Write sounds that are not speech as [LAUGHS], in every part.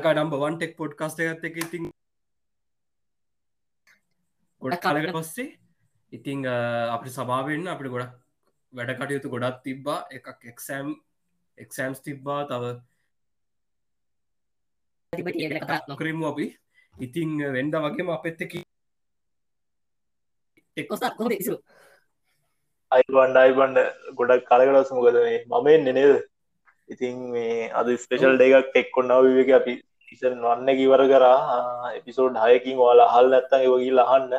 Lanka number one tech podcast ගත්ත එක ඉතින් ගොඩක් කාලකට. පස්සේ ඉතිං අපි සභාවෙන්න අපි ගොඩක් වැඩ කටයුතු ගොඩක් තිබ්බා. එකක් එක්සෑම් එක්සෑම්ස් තිබ්බා. තව නොකරමු අපි. ඉතිං වෙන්ඩ වගේම අපත්තකි අයිබන්ඩ අයිබන්ඩ. ගොඩක් කලකටස් මොකද මේ මමෙන් නනේද ඉතින් මේ අද ස්පේෂල් ඩේකක් ටෙක්කොන්නාව විවක අපි ඉසන් වන්න කිවර කරා. එපිසෝඩ් හයකින් වාලා හල් නැත්තන් වගේ ලහන්න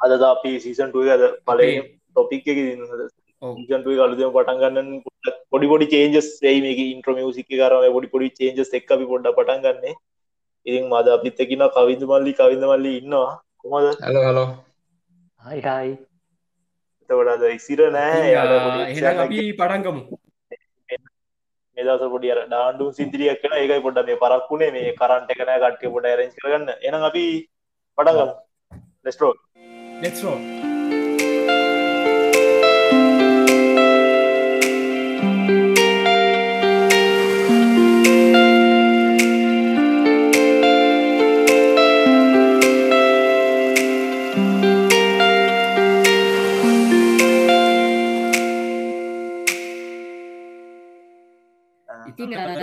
අද අපි සීසන්ටුව අද පලේ ටොපික් එක ජන්ටුව කලුදම පටන්ගන්න පොඩි පොඩි චේන්ජස් ේ මේක ඉන්ට්‍රමියසික කරම පොඩි පොඩි චේන්ජස් එක් අපි පොඩ්ඩ පටන්ගන්නේ ඉතින් මද අපිත්තකින කවිඳ මල්ලි. කවිඳ මල්ලි ඉන්නවා. කොමද හල හලෝ හයිටයි එතකොටද ඉසිර නෑ. අපි පටන්ගමු මෙදස පොඩි අර ඩාන්ඩුම් සිදිරියක් කන ඒකයි පොඩ්ඩ මේ පරක්ුණේ මේ කරන්ට එකන කට්ටිය පොඩ රෙන්ස් කරගන්න. එන අපි පටගම්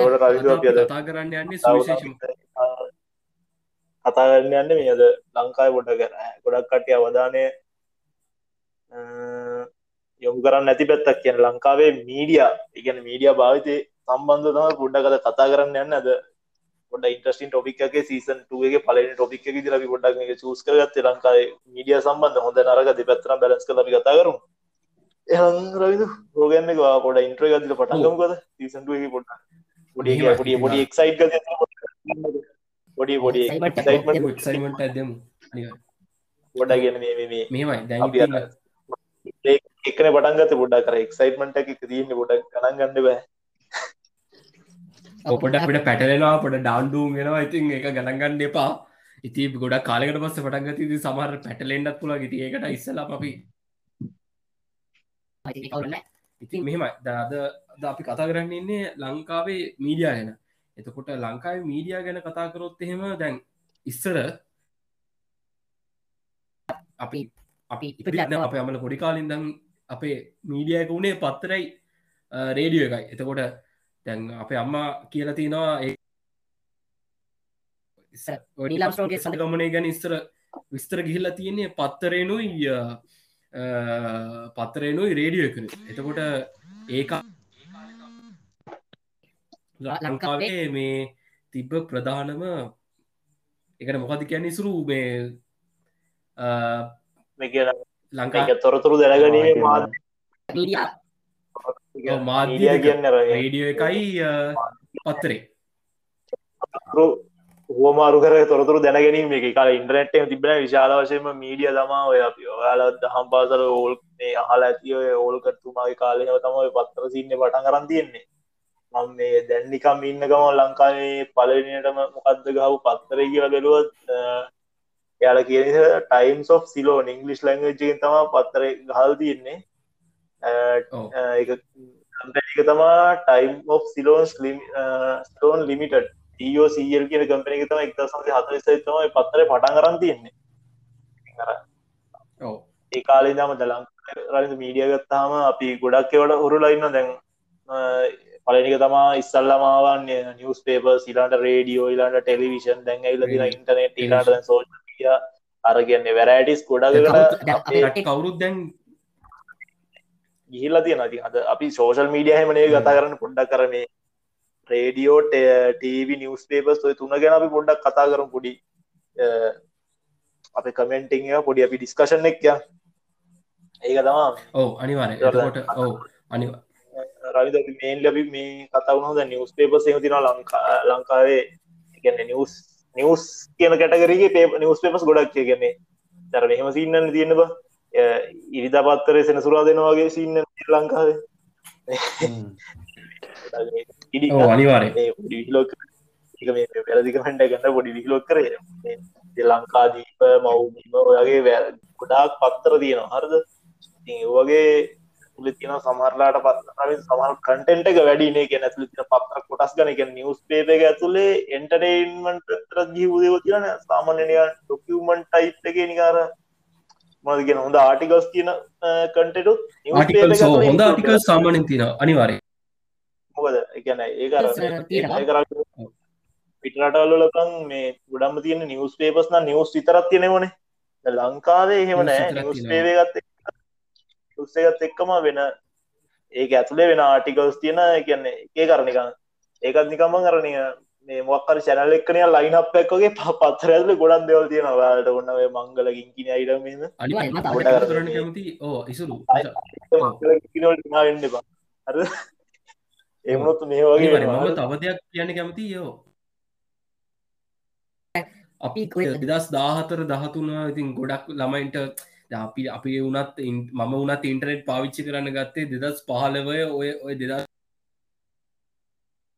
ලෙස්ටෝ ලෙස්රෝ කතා කරන්න යන්නේ සුවිශේෂ කතා කරන්න යන්න මේද ලංකායි පොඩ කර ගොඩක් කටිය අවධානය යොමු කරන්න නැති පැත්තක් කියන ලංකාවේ මීඩිය ඉගැන මීඩිය භාවිතය සම්බන්ධ තම පුඩ්ඩ කද කතා කරන්න යන්න. ඇද පොඩ ඉන්ටස්ටින් ටොපික්ගේ සීසන් ටුවගේ පලන ටොපික් දිරි පොඩක් චස් කරගත්ත ලංකායි මීඩිය සම්බන්ධ හොඳ නරග දෙපැත්තර බැලස් කලි කතා කරු එහන් රවිදු රෝගන්න එක පොඩ ඉන්ට්‍ර ගතිල පටගමකද සීසන්ටුවගේ පොඩ්ඩ පොඩි පොඩි පොඩි එක්සයිට් පොඩි පොඩි එක්සයිමට ඇදමු ගොඩ ගෙන මේ මේමයි. දැ එකන පටන්ගත පොඩ්ඩ කර එක්සයිටමට එක තියන්න පොඩක් ගනන් ගන්න බෑ. ඔපට අපට පැටලෙනවා පොට ඩාන්ඩුම් ගෙනවා ඉතින් එක ගණන්ගන්න එපා. ඉති ගොඩ කාලකට පස්ස පටන්ගති සමහර පැටලෙන්ඩත් පුලා ගති ඒකට ඉස්සල අපි ඉතින් මෙහෙමයි. දාද ද අපි කතා කරන්න ඉන්නේ ලංකාවේ මීඩියා ගැන. එතකොට ලංකාවේ මීඩියා ගැන කතා කරොත් එහෙම දැන් ඉස්සර අපි අපි අප අමල පොඩි කාලින්දම් අපේ මීඩියක වුණේ පත්තරයි රේඩියෝ එකයි. එතකොට දැන් අපේ අම්මා කියලා තියෙනවා ඔඩිලාම්ගේ සඳගමනය ගැන ඉස්තර විස්තර ගිහිල්ලා තියන්නේ පත්තරේනුයි පත්තරේනුයි රේඩියෝ එකන. එතකොට ඒක ලංකාවේ මේ තිබ්බ ප්‍රධානම එකට මොකද කියන්න? ඉසුරු මේ ලංකා තොරතුරු දැනගනීම මාධ්‍ය. කියන්න රේඩියෝ එකයි පත්තරේ හෝමාරු කර තොරතුරු දැනගැනීම එක. කාල ඉන්ටරනෙට් තිබෙන විශාල වශයම මීඩිය තමා ඔය අපි ඔයාල දහම් පාසල ඕල් මේ අහල ඇතිය ඕල්කත්තුමාගේ කාලය තමයි පත්තර සින්න පටන් කරන් තියෙන්නේ. මම මේ දැන්නිකම් ඉන්නකම ලංකාවේ පලනයටම මොකක්ද ගහපු පත්තර කියල බැලුවත් යාල කියන ටයිම්ස් of සිලෝන් ඉංගලිස් ලංගජයෙන් තම පත්තර ගහල් තියෙන්නේ. එක තමා Time of Ceylon stone limited ඊෝ සීල් කියන කම්පනක තම හතස තමයි පත්තර පටන් කරන් තියෙන්නේ ඒ කාලේ දම දලං රනිත මීඩිය ගත්තාම අපි ගොඩක් එවට හුරුලයින්න දැන් පලනික තමා ඉස්සල්ලමාවන් නිියස් පේප සිලාට රේඩියෝ ඉලාට ටෙලිවිෂන් දැන් ඉල්ල ඉන්ටනෙට් ඉලාට සෝය අර කියන්නේ වැරෑටිස් ගොඩකට කවුරුත් දැන් ගිහිල්ල තියෙන අද අපි සෝෂල් මීඩිය හමනේ ගතා කරන්න පොඩ්ඩක් කරමේ රේඩියෝ ටීවි නිියස් පේපස් ඔය තුන ගැන අපි පොඩ්ඩක් කතා කරම් පොඩි අප කමෙන්ටිං පොඩි අපි ඩිස්කශන එක්ය ඒක තමා ඔව අනිවාරය ට ඔව අනිවා රවිද මේන් ලැබි මේ කතාවුණු ද නිියස් පේපස් තින ලංකා ලංකාවේ. ගන්න නිියස් නිියස් කියන කැටගරගේ පේ නිියස් පේපස් ගොඩක් කියන්නේ තර මෙහෙම සින්නන්න තියෙන බ. ඉරිදා පත්තරේ සෙනසුරා දෙනවාගේ සින්න ලංකාවේ [LAUGHS] අනිවාරය ලෝක පෙරදික හන්ඩ ගන්න පොඩි විලොක් කර. ලංකාදීප මව්ම ඔයාගේ ගොඩාක් පත්තර තියෙනවා. හරද? වගේ තුළ තින සමරලාට පත් සමල් කටෙන්ට එක වැඩිනේ කියෙන ඇතුළ තින පත්තර කොටස් ගන. එක නිවස් පේප එක ඇතුළේ එන්ටරේන්මන්ට තර ජීවදව තියන සාමාන්‍යනය ඩොකියමන්ට ටයිප් එක නිකාර මදගෙන හොඳ ආටිකල්ස් කියන කටටුත් හොඳ ආටිකල් සාමානෙන් තින අනිවාරය මොකද? එකන ඒ කර පිටරටල්ලකං මේ ගොඩම්ම තියෙන නිවස් පේපස් න නිවස් විතරත් තියෙනවනේ. ලංකාවේ එහෙම නෑ. නිවස් පේවේ ගත්ත උස්සගත් එක්කම වෙන ඒක ඇතුළේ වෙන ආටිකල්ස් තියෙන කියන්නේ ඒ කරනිකං ඒකත් නිකම්ම කරනය මේ මොක්කර චැනල් එක්කනය ලයින් අප එක්කගේ පත්තර ඇතුල ගොඩන් දෙවල් තියෙන වාලට ඔන්නවේ මංගල ගින්කින අයිඩම ඕ ඉසුරු. බා හර එමනොත් මේ වගේ මම තව දෙයක් කියන්න කැමති යෝ අපි දෙදස් දාහතර දහතුන ඉතින් ගොඩක් ළමයින්ට අපි අපි වනත් මම වනත් ඉන්ටනෙට් පාවිච්චි කරන්න ගත්තේ දෙදස් පහලවය ඔය ඔය දෙදස්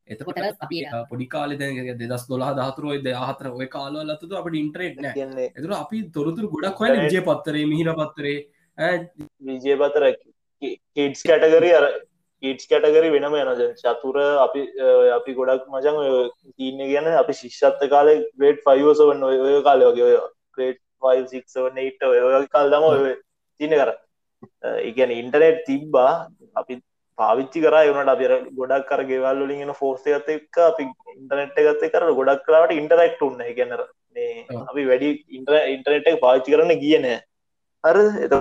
එතකොට අපි පොඩි කාල දෙදස් දොලා දහතුරුව දහතර ඔය කාලවලතු අපට ඉන්ටරෙට් නෑ. එතුර අපි තොරතුර ගොඩක් හොය විජය පත්තරේ මිහින පත්තරේ විජය පතර කිටස් කැටගරි අර කිටස් කැටගරි වෙනම යනද චතුර අපි අපි ගොඩක් මචන් තිීන්න ගැන අපි ශිෂ්ෂත්ත කාල ග්‍රේට් ෆයිෝස වන්න ඔය කාල වගේ ඔය ක්‍රේට් 5ට ඔය කල් දම ඔය තින කර ඉගැන ඉන්ටනෙට් තිබ්බා අපි පාවිච්චි කර වනට අපිර ගොඩක් කර ගෙවල් ලින් ෆෝර්සය ගත එක් අපි ඉන්ටනෙට් ගත කර ගොඩක් කරට ඉන්ටරෙක්ට උන්න ගැනර අපි වැඩි ඉන්ටර ඉන්ටනෙට් එක පාච්චි කරන්න ගියන හර එත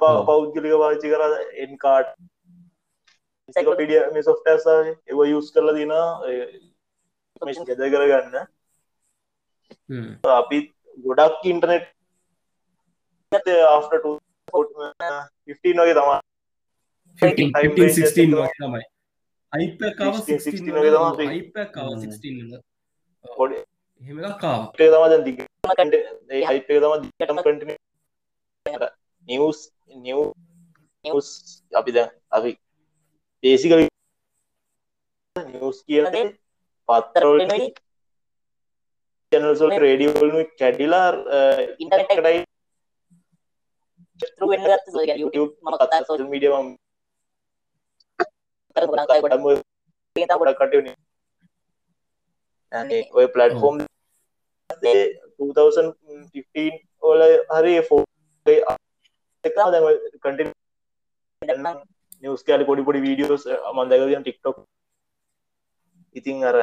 පෞද්ගලික පාච්චි කර එන්කාට් පිඩිය මේ සොෆ්ටස එව යස් කරල දින ගෙද කරගන්න. අපි ගොඩක් ඉන්ටනෙට් after 15 වගේ තමා 16 වගේ තමයි. අයිපකාව පොඩි හෙම කාව තම දැ දිග හයිපේ තම දිටම කටින නිවස් නිව් නිවස් අපි දැ අපි ඒසික නිවස් කියනදේ පත්තරවල චැනල්සල් රේඩියෝලු කැඩිලා ඉන්ටරටයි YouTube ම කතා සෝල් මීඩියම ගොඩ කටන ඔය පලටෆෝම් 2015 ඕල හරි ෆෝ කටි නිවස් කෑල පොඩි පොඩි වීඩියෝස් මන්දගතියන් ටික්ටොක් ඉතිං අර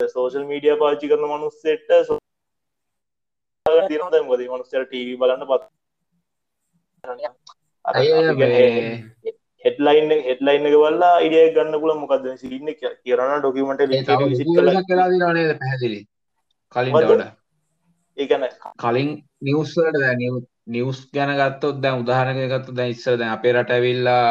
සෝෂල් මීඩිය පාචි කරන මනුස්සෙට තිරද මොද මනුස්සර ටීවී බලන්න පත් හෙටලයින් හෙටලයින් එක වල්ලා ඉඩිය ගන්න පුල මොකද සින්න කියරන ඩොකමට කලා පැහැදිලි? කලින් ඒකන කලින් නිවස්වලට දැ නිවස් ගැන ගත්තොත් දැන් උදාහරණය ගත්තු දැන් ඉස්සර දැන් අපේ රට ඇවිල්ලා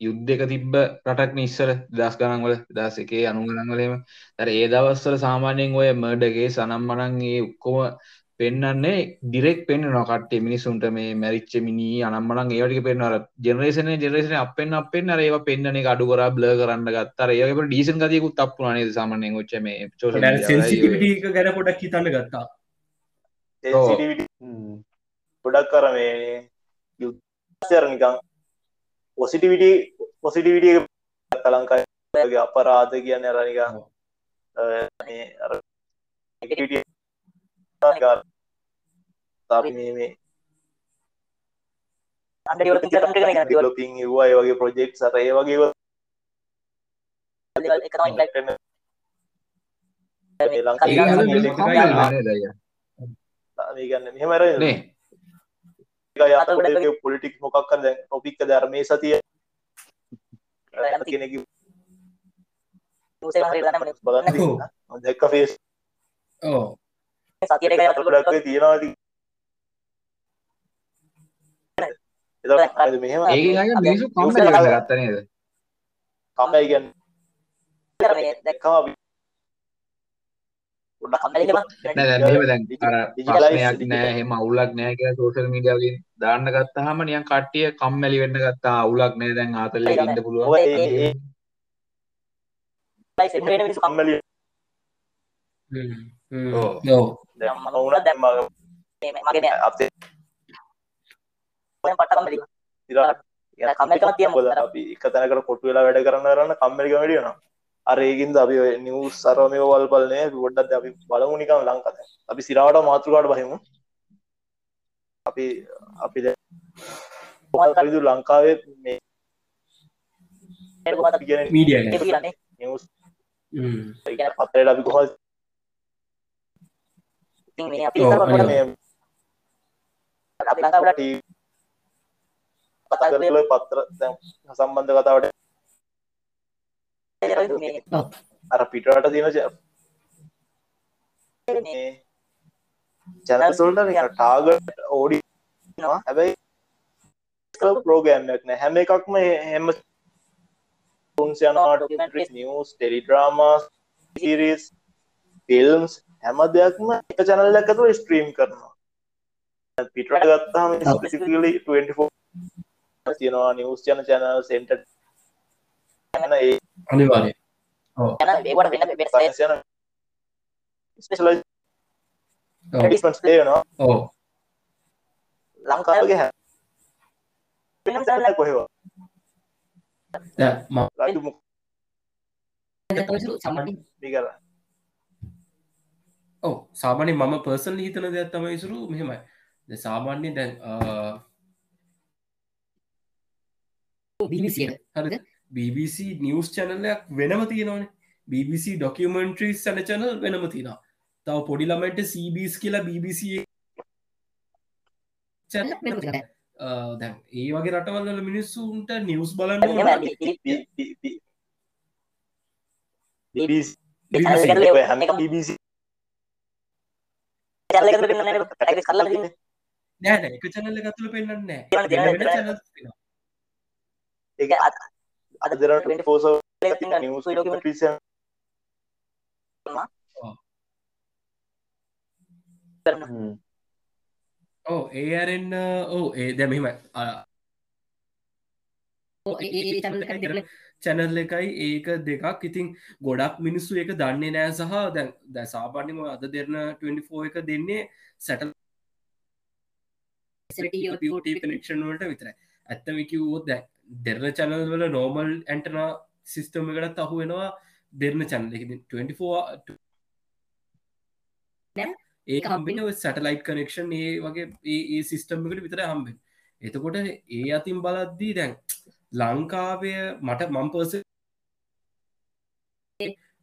යුද්ධක තිබ්බ රටක් නිස්සර දස් ගනන්වල දස් එකේ අනු ගනන්වලේම තර ඒ දවස්වල සාමාන්‍යයෙන් ඔය මර්ඩගේ සනම් මනන්ගේ උක්කොම පෙන්න්නන්නේ ඩිරෙක් පෙන්න්න නොකට මිනිසුන්ට මේ මැරිච්ච මිනි අනම්මනන් ඒවටි පෙන්වර ජනරේෂන ජනරේෂන අපෙන් අපෙන් අර ඒවා පෙන්න්නන අඩු කර බ්ල කරන්න ගත්තර ඒකට ඩීසන් ගතියකුත් අපපුනේ සාමනය ොච්ච මේ ගැන පොඩක් හිතන්න ගත්තා ගොඩක් කර මේ යුරනිකං පොසිටිවිට පොසිටිවිට කලංකාගේ අපරාධ කියන්න රනික මේ ලොපින් ඒවා වගේ ප්‍රජෙක්් සර ඒ වගේ ලංකාගන්න මෙහමර පොලිටික් මොකක් දැ ඔපික්ක ධර්මය සතිය. කෙනෙක දැක්ක ෆේස් මෙහම? මිනිසු කම ගත්තනේද කමයි ගැන් දැක්කම ප්‍රශ්නයක් නෑ හෙම අවුලක් නෑ කිය සෝෂල් මීඩියවලින් දාන්න ගත්තාහම නියන් කට්ටිය කම්මැලි වෙන්න ගත්තා. අවුලක් නෑ දැන් ආතල්ල ඉන්න පුළුව කම්මලි ඕ දැම්ම දැම්ම අපේ මොකද? අපි එක තැනකට කොටු වෙලා වැඩ කරන්න කරන්න කම්මරික වැඩියනවා අර ඒකින්ද අපි නිවස් සරමය වල් බලනය ගොඩ්ඩත් අපි බලමු නිකම් ලංකත අපි සිරාවට මාතෘකාට බහිමු. අපි අපි දු ලංකාවේ මේ අපි කොහල් පතල පත්‍ර සම්බන්ධ කතාවට [LAUGHS] අර පිටරට තියෙන චැනසොල්ට ටාගට ඕඩි හැබැයි ප්‍රෝගෑම්යක් නෑ. හැම එකක්ම හෙම යනට නිියස් ටෙලිඩ්‍රාමා සිරිස් ෆිල්ම්ස් හැම දෙයක්ම එක චැනල් ඇතුව ස්ට්‍රීම් කරනවා. පිටට ගත්තාම ස්පිසිකලි 24 තියෙනවා. නිවස් යන චැනල් සෙන්ට ඒ අනිවාරය ඕ ලංකාවගේ හැ කොහෙවා ඕ සාමානය මම පර්සල් හිතන දෙයක් තම ඉසුරු මෙහෙමයි සාමාන්‍ය දැන් හරිද BBC නිියස් චැනලයක් වෙනම තියෙනවන. BBC ඩොකියමෙන්ට්‍රීස් සැන චැනල් වෙනම තිෙන තව පොඩි ළමයිට CBස් කියලා BBC දැන් ඒ වගේ රටවල්ල මිනිස්සුන්ට නිවස් බලන්න නෑ එක චැනල්ල ගතුළ පෙන්න්න ඒ අද දෙරට පෝස නිවස ඩොකමට්‍රීස ඕ ඒ අරෙන්න්න ඕ ඒ දැමීම චැනල් එකයි ඒක දෙකක්. ඉතින් ගොඩක් මිනිස්සු එක දන්නේ නෑ සහ දැ දැ සාපානම අද දෙරන 24 එක දෙන්නේ සැටල් කනෙක්ෂන් වලට විතර ඇත්තම කිව්වෝත් දැ දෙරන චැනල් වල නෝමල් ඇන්ටන සිිස්ටම එකට අහු වෙනවා දෙරන චැනල එක 24 ඒ හම්බෙන සැටලයිට් කනෙක්ෂන් ඒ වගේ ඒ සිිස්ටම් එකට විතර හම්බෙන් එතකොට ඒ අතින් බලද්දී දැන් ලංකාවය මට මම්පර්ස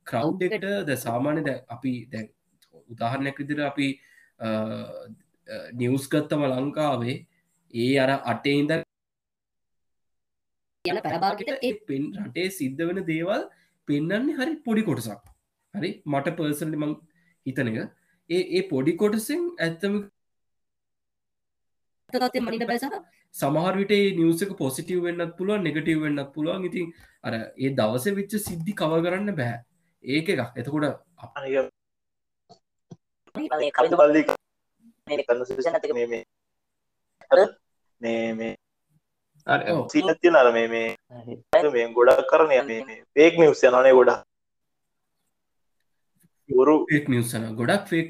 ක්‍රව් එකට ද සාමාන්‍ය ද අපි දැන් උදාහරණයක් විදිර අපි නිවස් ගත්තම ලංකාවේ ඒ අර අටේන්ද යන පැරබාගට ඒ පෙන් රටේ සිද්ධ වෙන දේවල් පෙන්න්නන්නේ හරි පොඩි කොටසක්. හරි? මට පර්සන්ලි මං හිතන එක. ඒ ඒ පොඩි කොටසෙන් ඇත්තම මනිට බැසහ සමහරවිට නිවසක පොසිටව වෙන්නත් පුළුව නෙගටව වෙන්නත් පුළුවන්. ඉතින් අර ඒ දවස වෙච්ච සිද්ධි කව කරන්න බෑ. ඒක එකක්. එතකොට කන්නසක මේ මේ මේ සිීනතිය නර මේ මේ මේ ගොඩක් කරනය මේ පේක් නිවස් යනනේ ගොඩා ගුරු ෆේක් නිවසන ගොඩක් ෆේක්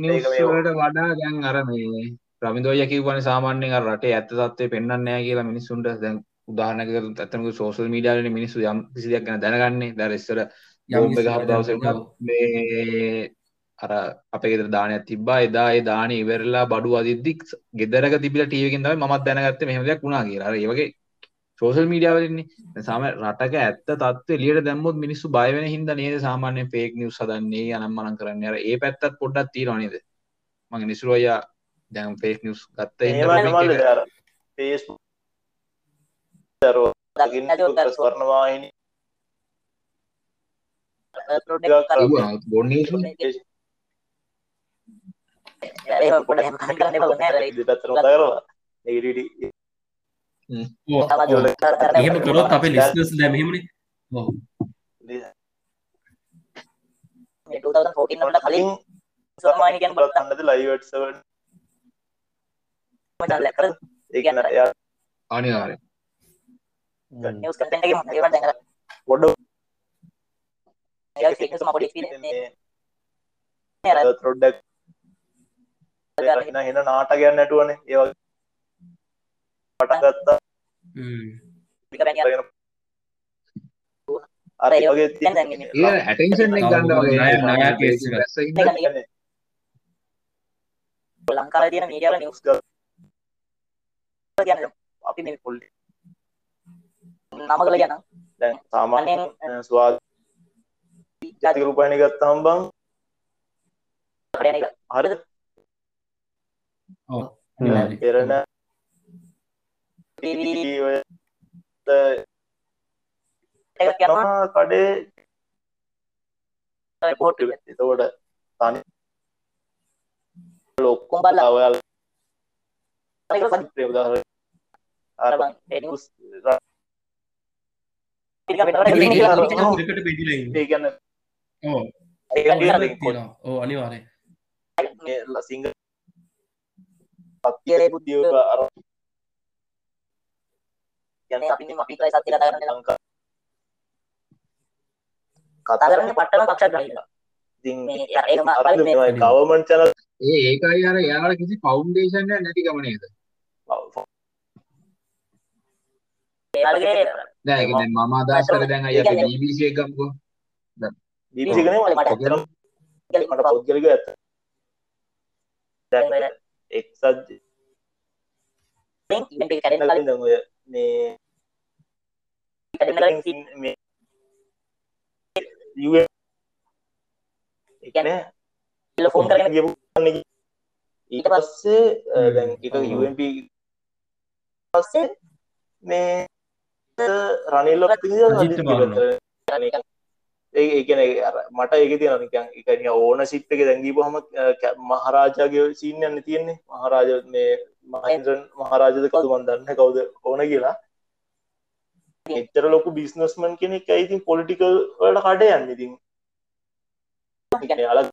නිවස්වලට වඩා දැන් අර මේ ප්‍රමිදෝය කිවන සාමාන්‍යෙන් රටේ ඇත්ත තත්වය පෙන්න්නෑ කියලා මිනිස්සුන්ට දැන් උදාහනක ඇතනක සෝසල් මීඩියාලන මිනිස්සු යම් කිසිදයක් ගැන දැනගන්නේ. දැරස්සර යම් ගහ දවස මේ අර අපේ ගෙදර දානයක් තිබ්බා එදා ඒ දාන ඉවරලා බඩු අදිද්දි ගෙදරක තිබිලා ටීවී එකෙන් තමයි මමත් දැනගත්තේ මෙහෙම දෙයක් වුණා කියලා. අර ඒ වගේ සෝෂල් මීඩියා වලින්නේ සාම රටක ඇත්ත තත්ත්වය එළියට දැම්මොත් මිනිස්සු බය වෙන හින්දා නේද සාමාන්‍යයෙන් ෆේක් නිවුස් හදන්නේ අනම්මනම් කරන්නේ. අර ඒ පැත්තත් පොඩ්ඩක් තියෙනවා නේද? මගේ නිසුරු අයියා දැන් ෆේක් නිවුස් ගත්ත හින්දා Facebook [LAUGHS] ස්වර්ණවාහිනී බොන් නිවුස් පැත්තර කරවා ඒඩ එහෙම කරොත් අපේ ලිස්නස් දැමීමන කලින් සමානිකන් බල කන්නද ලයිවට්සව ඒගන්න එයා අනිවාරය පොඩ රොඩ්ඩක් හෙන නැටුවනේ. ඒව පටගත්තා අර ඒ ඉන්න. ලංකාව තියෙන මීඩියවල නිවුස් කියන්න අපි මේ පොල් නම කළ කියන දැන් සාමාන්‍ය අනෙන් ස්වාද ජාතික රූපයනි ගත්තාම බං ඔව් පෙරණ TV ඔය එකක් යනවා තමා කඩේ පොට් එතකොට තනි ලොක්කොම බලලා. ඔයාල එක සත් උදාහරණ. අර කියලේ බුද්ධිය අර කියන්නේ අපි මේ අපි කතා කරන්නේ ලංකා කතා කරන්නේ පට්ටම පක්ෂග්‍රාහීව ඉතින් ඒකම අර මේ ගවර්න්මන්ට් channel. ඒ ඒකයි අර යාට කිසි ෆවුන්ඩේෂන් එකක් නැති ගම නේද දැන් ඒක දැන් මම අදහස් කරේ දැන් අය අපි BBC එක ගමුකෝ BBC ගනේ මට මට පොඩ්ඩක් ගලි මට පෞද්ගලිකව ඇත්ත දැන් එක්සත් ඔය මේ කැඩෙන්න කලින් මේ UN ඒ කියන්නේ නේ. ෆෝන් කරගෙන ගියපු කන්නේ ඊට පස්සේ එක. UNP පස්සේ මේ රනිල්ල අජිත් බාන්න. ඒ ඒ කියන්නේ අර මට ඒක තියෙනවා නිකන් ඒක නිකන් ඕනර්ෂිප් එක දැන් ගිහුවම මහරජාගේ සීන් යන්නේ තියෙන්නේ මහරජ මේ මහින්ද්‍රන් මහරජද කවුද මන් දන්නේ කවුද ඕන කියලා එච්චර ලොකු බිස්නස්මන් කෙනෙක් ඇයි ඉතින් පොලිටිකල් වලට කඩ යන්නේ ඉතින් එයාලා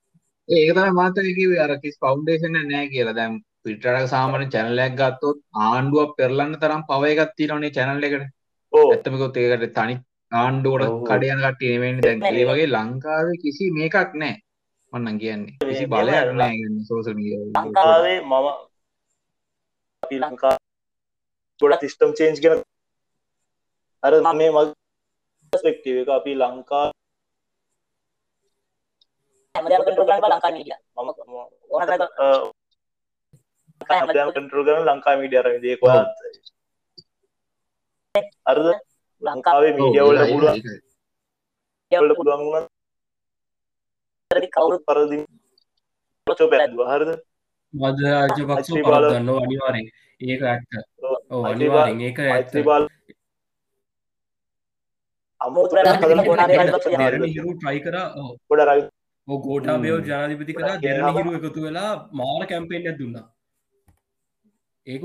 ඒක තමයි මාත් ඔය කිව්වේ අර කිසි ෆවුන්ඩේෂන් එකක් නැහැ කියලා. දැන් පිටරටක සාමාන්‍ය channel එකක් ගත්තොත් ආණ්ඩුවක් පෙරලන්න තරම් පව එකක් තියෙනවනේ channel එකට. ඕ ඇත්තම කිව්වොත් ඒකට තනි ආණ්ඩුවට ඔව්. කඩ යන කට්ටිය නෙවෙයිනේ. දැන් ඒ වගේ ලංකාවේ කිසි මේකක් නැහැ. මම නම් කියන්නේ. කිසි බලයක් කියන්නේ සෝෂල් මීඩියා. ලංකාවේ මම අපි ලංකා ගොඩක් සිස්ටම් චේන්ජ් ගැන අර මේ මගේ පර්ස්පෙක්ටිව් එක අපි ලංකා හැමදාම කන්ට්‍රෝල් කරන්න බෑ ලංකා මීඩියා මම ඕන හැමදාම කන්ට්‍රෝල් කරන ලංකා මීඩියා අර විදිහේ කොහොමද හරිද ලංකාවේ මීඩියා වලට ඔව්, පුළුවන් පුළුවන් වුණා කරදි කවුරුත් පරදි ලොචෝ පැද්දුවා හරිද? මද රාජපක්ෂ බාල- පරදන්න අනිවාරෙන් ඒක ඇත්ත. ඔව්. අනිවාරෙන් ඒක ඇත්ත. කර. ඕ ගෝටාබයෝ ජනාධිපති කලා දෙරණ. හිරු එකතු වෙලා මාර කැම්පේෙන් ඇත් දුන්නා. ඒක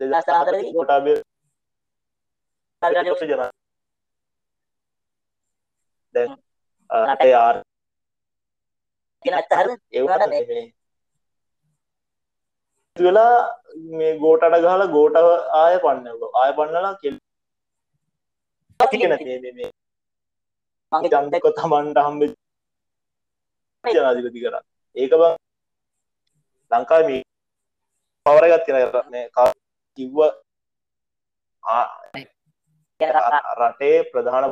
ජරම හිරු ඒ දෙදස් හතරදී ගොටාබේ රජපක්ෂ පක්ෂ ජන දැන් රටේ ආර් කියන ඇත්ත හරිද ඒවට මේ වෙලා මේ ගෝටට ගහලා ගෝට ආය පන්න ආය පන්නලා කෙල් කියන මේ මේ- මේ මගේ ජංක තමන්ට හම්බ ජනාධිපති කර ඒක බං ලංකා මේ පවරගත් තින මේ කා කිව්ව ආ- රටේ ප්‍රධාන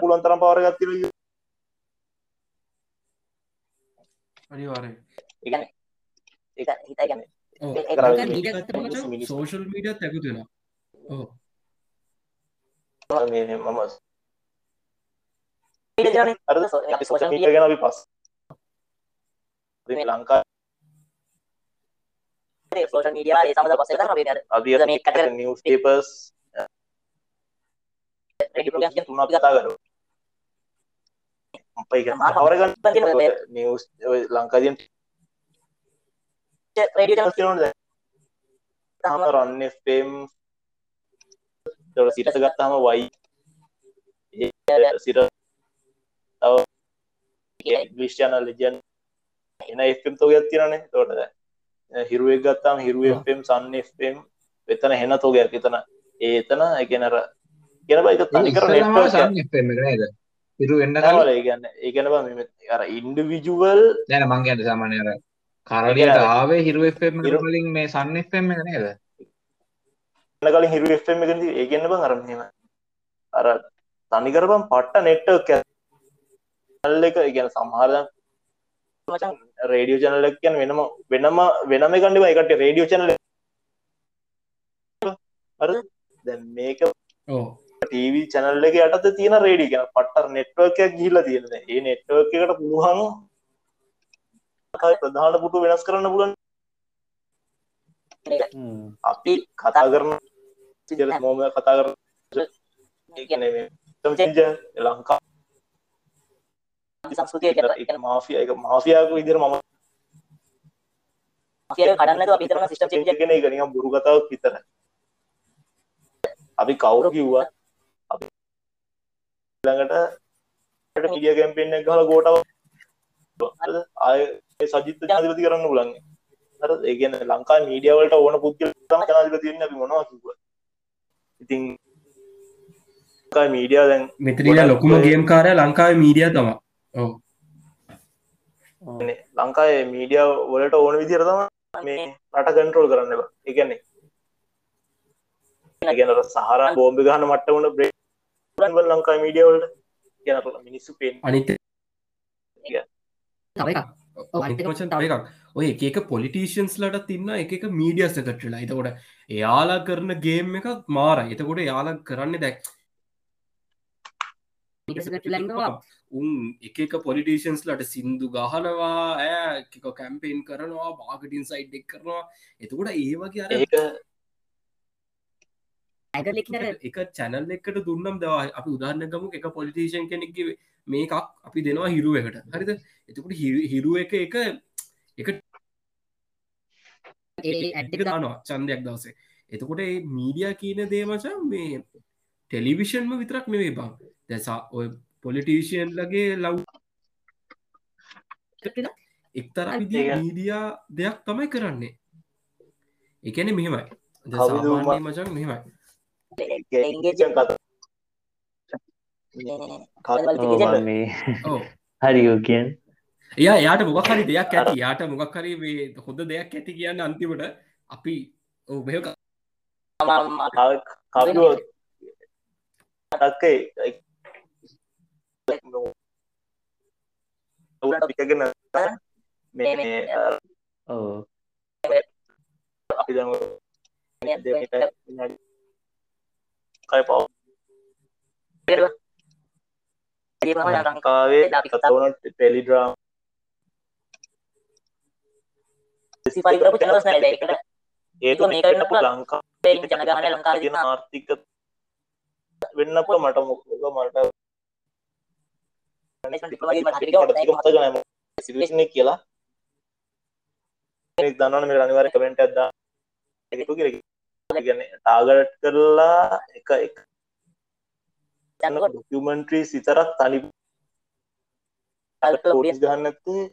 පුළුවන් තරම් පවරගත් තිර අනිවාරෙන් හිතයි කියන්නේ මිනිස්- සෝෂල් මීඩියත් ඇකුතුෙන ඕ මේ මේ මම අර ගැන අපි පස් ලංකා සෝෂල් මීඩියා ඒ සමග පස්සේ කරා අපි අපි මේ කටක නිවස් පේපර්ස් රෙඩි ප්‍රෝග්‍රෑම් තුනක් කතා කරු පවරගන්න නිවස් ලංකාදීන් රේඩියෝ channel තියනොද තම රන්න ෆම් සිට ගත්තාම වයි සිට විශ්චන ලජන් එන එම් තෝ ගත්තිරනේ තෝටද හිරුවක් ගත්තාම හිරුවම් සන්න එම් වෙතන හෙන තෝගයක්. එතන ඒතන එකනර කියන බයික තනිකර ඉස්සෙල්ලාම නෙට්වර්ක් Sun FM එක නේද? පිරු එන්න ඒගන්න ඒගැන අර ඉන්ඩවිජුවල් දැන මං කියන්න සාමාන්‍ය අර කරලියට ආවේ හිරු FM හිරු- වලින් මේ සන් FM එක නේද? හිරු එම එකද ඒගන්න බං අරමම අර තනිකරබම් පට්ට නෙට්ට කැල්ල එක ඉගැන සමහරදන් රේඩියෝ චනලක් කියන් වෙනම වෙනම වෙනම කණඩිම එකට රේඩියෝ චනල අර දැන් මේක ටීවී චැනල්ල එක යටත තියෙන රේඩි කියන පට්ටර් නෙට්වර්කයක් ගිහිල තියෙන ඒ නෙට්වර්ක එකට පුළුවන් ප්‍රධාන පුටු වෙනස් කරන්න පුලන් අපි කතා කරන මොම කතා කර ලංකා සංස්කෘතිය මාෆිය එක මාෆියාක විදිර මම අපිය කඩන්නද අපි හිතන සිස්ටම් චේන්ජ් ගෙන එක නිකම් බුරු කතාවක් විතර අපි කවුරු කිව්වා අපි ළඟට මිඩිය කැම්පෙන්න්න ගහල ගෝටව ආය සජිත ජාතිපති කරන්න පුලන්නේ අර ඒගන ලංකා මීඩියවලට ඕන පුද්ගල තම ජනාතිපතින්න අපි මොනවා කිව ඉතින් මීඩිය දැන් මෙතරින ලොකුම ගේම් කාරය ලංකාව මීඩිය තම ලංකායි මීඩිය වලට ඕන විදිර තම මේ රට කන්ට්‍රෝල් කරන්න එකන්නේ ගැන සහර බෝම්බ ගහන මට්ට වන බ්‍රේ ලංකායි මීඩියවලට ගැනට මිනිස්සු පෙන් අනිත එකක්. ඔව් අනිත් එක වචන් තව එකක්. ඔය එක පොලිටීෂන්ස් ලට තින්න එක මීඩිය සකටලා එතකොට එයාලා කරන ගේම් එක මාර එතකොට යාලා කරන්න දැක් උන් එක පොලිටේෂන්ස් ලට සින්දු ගහනවා ඇක කැම්පේන් කරනවා බාගටින් සයිට් එක් කරනවා. එතකොට ඒවගේ අර එක චැනල් එකට දුන්නම්. දවා අපි උදාරන්න ගමු එක පොලිටේෂන් කෙනෙක් මේකක් අපි දෙනවා හිරුව එකට. හරිද? එතකට හිරුව එක එක එක එක දානවා චන්දයක් දවසේ. එතකොට ඒ මීඩිය කියන දේමචා මේ ටෙලිවිෂන්ම විතරක් නෙවේ බං. දැසා ඔය පොලිටීෂයන් ලගේ ලව් එක්තරා මීඩියා දෙයක් තමයි කරන්නේ. එකන මෙහෙමයි. මචන් මෙහෙමයි. හරිෝ කියන් එයා යාට මොක් හරි දෙයක් ඇති. යාට මොකක් හරි මේ හොඳ දෙයක් ඇති කියන්න අන්තිමට අපි ඔබහ කවුව ටක්කේ පිකගෙන මේ ඕ අපි දැන් කයි පව ලංකාවේ කතවන ටෙලිඩ්‍රාම් ඒක මේක මේකට වෙන්න පුළුවන්. ලංකා ජනගහන ලංකාවේ තියෙන ආර්ථික වෙන්නපුල මට මොක මට සිවිෂන කියලා දන්නන මේ අනිවාර කමෙන්ට ඇද එකතු ගන්න ටාගට් කරලා එක එක ඩොකමන්ට්‍රී සිතරක් තනි පොඩිස් ගන්නත්තේ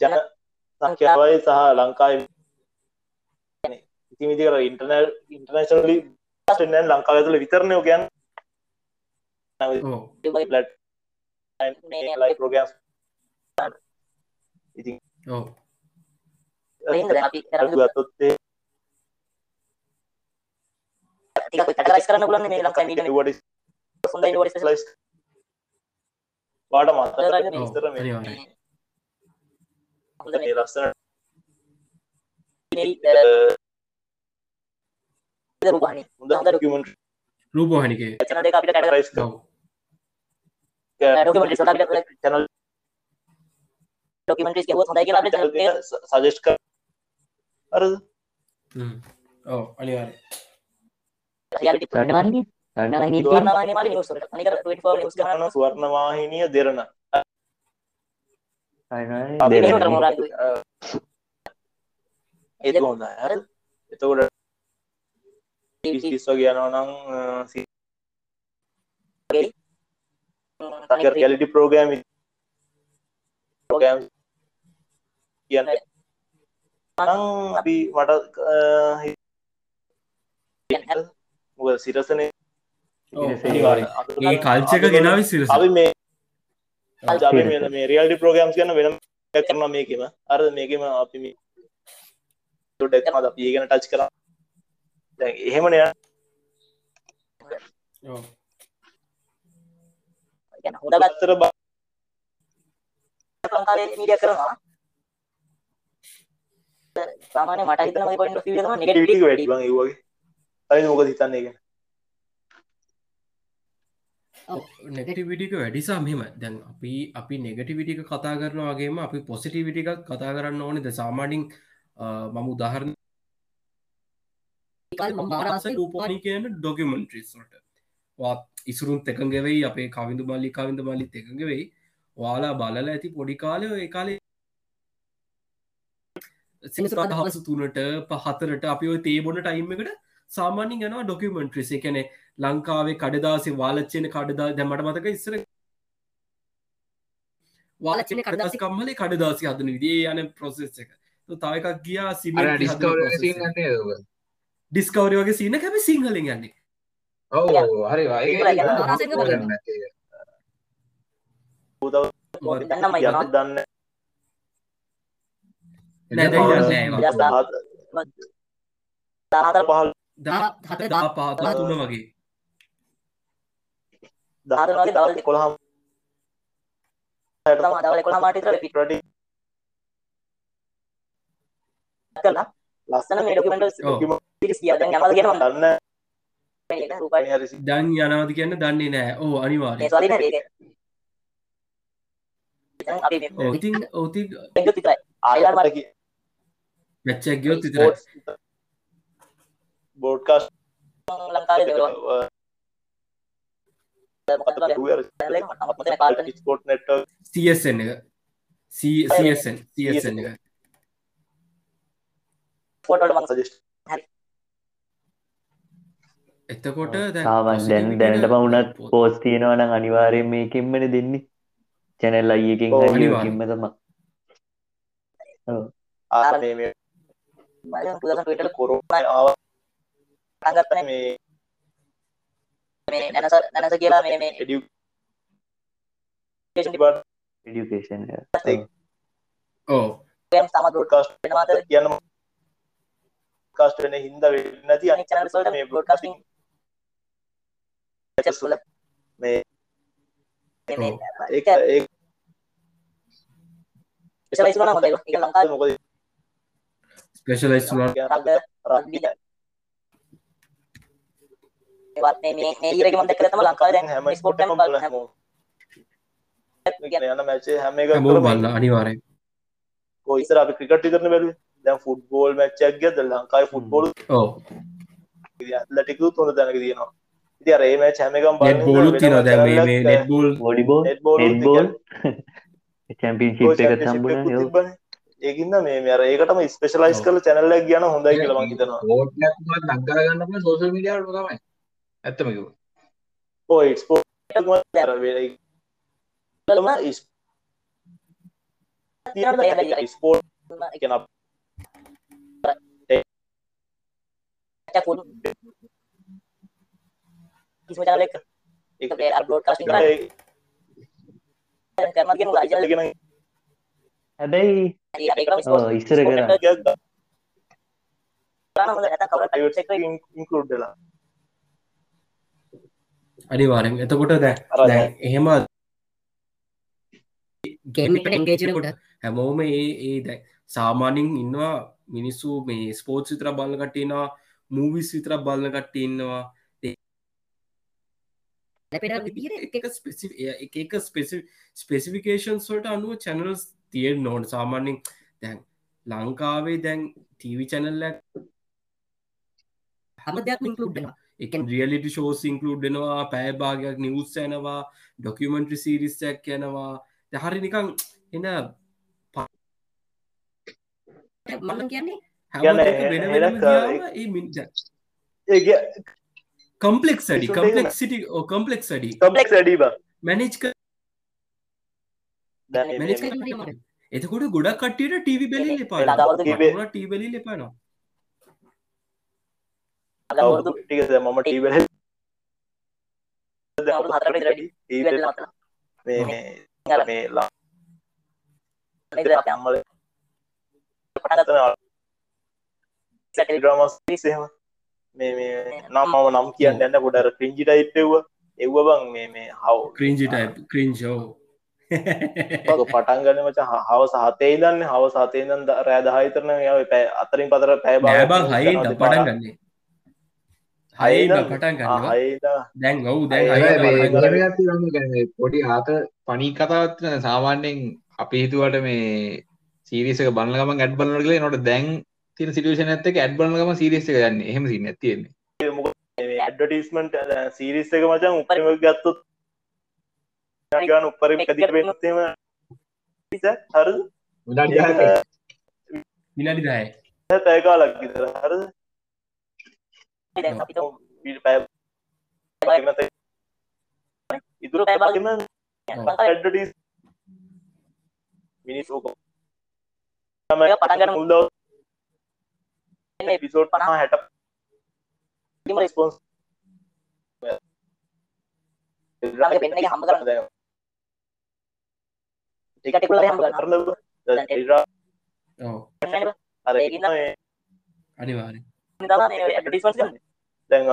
ජන සංඛ්‍යාවයි සහ ලංකායි ඉතිමිදි කර ඉන්ටර්නල් ඉන්ටර්නශනලි න්න ලංකාව තුළ විතරණය ගැන් ඕ ලයි ප්‍රෝගම් ඉතින් ඕ ගත්තොත්තේ කරන්න පුලන්න මේ ලංකා මීඩිය වට හොඳයි වට ලයිස් පාට මත ඔව්, විස්තර මේ අනිවාර්යයෙන්. මේ ලස්සන රූපහනි හොඳ ඩොකියුමන්ට් රූපෝහනිකේ චන දෙක අපිට කැටගරයිස් ඔව්. ඩොකියුමන්ට්ස් වලට අපිට චැනල් ඩොකියුමන්ට්ස් කියවුවොත් හොඳයි කියලා අපිට සජෙස්් කර අර හ්ම්. ඔව් අනිවාර්ය රියැලිටි රටවන්නේ දුවන්නවාගේ මාලි නිවුස් වලට. අනික 24 නිවුස් ගන්න ගහන ස්වර්ණවාහිනිය දෙරන දෙරණ. මොරාදු ඒක හොඳ එතකොට පිස්වා කියනවනම් ගැලිටි ප්‍රෝගෑම් ප්‍රෝගෑම් කියන්න. අපි මට සිරසන? ඒ කල්චක ගෙනාව සිරස. අපි මේ. මේ රියල්ටි ප්‍රෝග්‍රම්ස් ගන්න වෙනම කරනවා මේකෙම. අර මේකෙම අපි මේ ඩෙක් අපි ඒ ගැන ටච් කරා දැන් එහෙමනේ. ගැන හොඳ අතර බ- ලංකාවේ මීඩියා කරනවා. සාමාන්‍ය මට හිතන මේ පොයින්ට් ඔෆ් view එක තමයි ටික නෙගටිව් වැඩි බං වගේ අනිත් මොකද හිතන්නේ ගැන? නෙගටිවිටික වැඩිසා මෙම දැන් අපි අපි නෙගටිවිටික කතා කරන වගේම අපි පොසිටිවිටික කතා කරන්න ඕනෙද? සාමානින් මම උදාහරණ මාරසයි රූපවානි කියන ඩොකමෙන්ට්‍රිස්ට වත් ඉසුරුන් එකගෙවෙයි අපේ කවිඳු මල්ලි කවිඳ මල්ලිත් එකගෙවෙයි වාලා බලල ඇති පොඩි කාලය ඒ කාලේ සිසරට හවස තුනට පහතරට අපි ඔය තේබොන ටයිම් එකට සාමාන්‍යින් යනවා ඩොකමෙන්ට්‍රිස එකනෙ ලංකාවේ කඩදාසේ වාලච්චයන කඩදා දැමට මතක ඉස්සර වාලචන කඩදාසි. කම්මලේ කඩදාසි හදන විදිේ යන ප්‍රොසෙස් එක. තව එකක් ගියා සිම අර ඩිස්කවර් සින් ගන්නේ ඔබ ඩිස්කවරි වගේ සින හැම සිංහලෙන් යන්නේ ඔව් හරි දන්න පහල් හත දා පාතා තුන වගේ. දාහතර වගේ දවල් කොළහම් තමයි දවල් 11 මාට විතර පිට රටි කළා ලස්සන මේ ඩොකියුමන්ට් දැන් යනවාද කියනවා දන්න මේක රූපයි හරි. දැන් යනවද කියන්න දන්නේ නෑ ඕ මේ අනිවාරය ස්වාධීන මේක දැන් අපි මේ ඔතින් ඔති බෙන්ග විතරයි ආයලා මට මැච්චක් ගියොත් විතර බෝඩ්කාස් ලංකාවේ දෙවලුවන් මොකද අපතේ කාල්ට ස්පෝට් නෙට් සSN එක. CSN CSN එක. ෆෝටෝට මම සජෙස්ට් එතකොට දැන් සාමන් දැන් positive දැනටම එක වුණත් පොත්- පෝස් තියෙනවා නම් අනිවාර්යෙන් මේකින්මන දෙන්නේ. චැනල් අයියකින් ඔව්, හරිකින්ම තම [LAUGHS] කොරෝනා ආව අංගත්තනේ මේ මේ නැනස නැනස කියලා මේ මේ ඩිකේෂන් ඕ තමයි බෝඩ්කාස්ට් වෙනවාද කියන්න කාස්ට් වෙන හින්දා වෙන්නේ නැති අනිත් channels වලට මේ broadcasting මේ ස්පෙෂලායිස් ඔය ඉස්සර අපි ක්‍රිකට් විතරනේ බැලුවේ දැන් ෆුට්බෝල් මැච් එකක් ගියද ලංකාවේ ෆුට්බෝල් ඕ ඇත්ලටිකුත් හොඳ තැනක තියෙනවා එකම නෙට් බෝලුත් තින දැ බෝල් ොඩිබෝ බෝල් එක සම්බුණ යෝ ඒකින්ද මේ මේ අර ඒකටම ස්පෙෂලයිස් කරලා channel එකක් ගියන හොඳයි කියලා මම හිතනවා. ඕට්ලක් උනත් නග්ගල ගන්න පුළුවන් සෝෂල් මීඩියා වල තමයි. ඇත්තම කිව්වා ඔය ස්පෝර්ට් [LAUGHS] අර වෙයි වලම තියෙන ස්පෝර්ට් කියන ෆුල් කිසිම channel එක ඒක අර broadcasting කරන්නේ කරනවා කියන අයිජල් ගෙන හැබැයි හරි ඒකම ඔව්, ඉස්සර කරා. අනිවාරෙන් එතකොට දැ එහෙම ගේම් එකට engage වෙනකොට හැමෝම ඒ ඒ දැ සාමානින් ඉන්නවා මිනිස්සු මේ ස්පෝට් විතර බලන්න කට්ටිනවා මූවිස් විතර බලන්න කට්ට විදිහට එක ස්පෙසි එක ස්පෙසි ස්පෙසිෆිකේෂන්ස් වලට අනුව චැනල්ස් තියෙන් නොන් සාමාන්‍යින් දැන් ලංකාවේ දැන් ටීවි චැනල්ල හැම දෙයක්ම include වෙනවා එක රියලිටි ෂෝස් ඉන්කලුඩ්නවා පෑභාගයක් නිවස් යනවා ඩොකියමෙන්ට්‍රි සිරිස්සයක් යනවා හරි නිකං එන මම කියන්නේ හැම ඒ ඒක කම්පලෙක් ඩි ඉස්සුට කම්පලෙක් සිටි කම්පලෙක් ඩි කම්පලෙක්ස් වැඩි බං මැනිච් දැන් මැනිච් මේ- කරන්න හරි අමාරුයි. එතකොට ගොඩක් කට්ටියට ටීවි බැලි වෙනදා වරුදු එපා ටී බැලි එපානවා අද අවුරුදු ටික මම ටීවල දැන් මේ නම් මම නම් කියන්න යන්න පොඩ අර ක්‍රින්ජි ටයිප් එව්ව එව්ව බං මේ මේ හව් ක්‍රීන්ජි ටයිප් ක්‍රීන්ජෝ ඔක පටන් ගන්න මචං හ- හවස හතේ ඉඳන් හවස හතේ ඉඳන් ද- රෑ 10 විතර නම් යාවේ පැය අතරින් පතර. පටන් ආ, ගන්නවා හයේ ඉඳන් දැන් ඔවු දැන් හයි පටන් ගන්නවා. ගත්ති ගන්න. පොඩි ආත පනී කතාවත් තියෙනවා. සාමාන්‍යයෙන් අපි හිතුවට මේ සීරීස් එක බලන ගමන් ඇඩ් බලනවා කියලා එනකොට දැන් තියෙන සිටුේෂන් එකත් එක්ක ඇඩ් බලන ගමන් සීරීස් එක යන්නේ. එහෙම සීන් එකක් තියෙන්නේ. මේ ඇඩ්වර්ටයිස්මන්ට් සීරීස් එක මචං උපරිම ගත්තොත් ගන්න උපරිම එක දිගට වෙන්නත් එහෙම හරිද? විනාඩි 10ක් විනාඩි 10 පැය කාලක් විතර. හරිද? දැන් අපි ඊට පැය ඉතුරු පැය භාගෙම ඇඩ්වර්ටයිස් මිනිස් ඕක. ඒක පටන් ගන්න මුල් දවස් එපිසෝඩ් 50 60 ඉතින් රෙස්පොන්ස් ළඟ පෙන්න එක හම්බ කරන්න දැන් ටික ටික හම්බ කරන්න කරන්න දැන් ටෙලිග්‍රාම් ඔව් නේද අර ඒක ඉන්න- මේ අනිවාර්යෙන් තමයි මේ ඇඩ්වර්ටයිස්මන්ට් ගන්න දැන්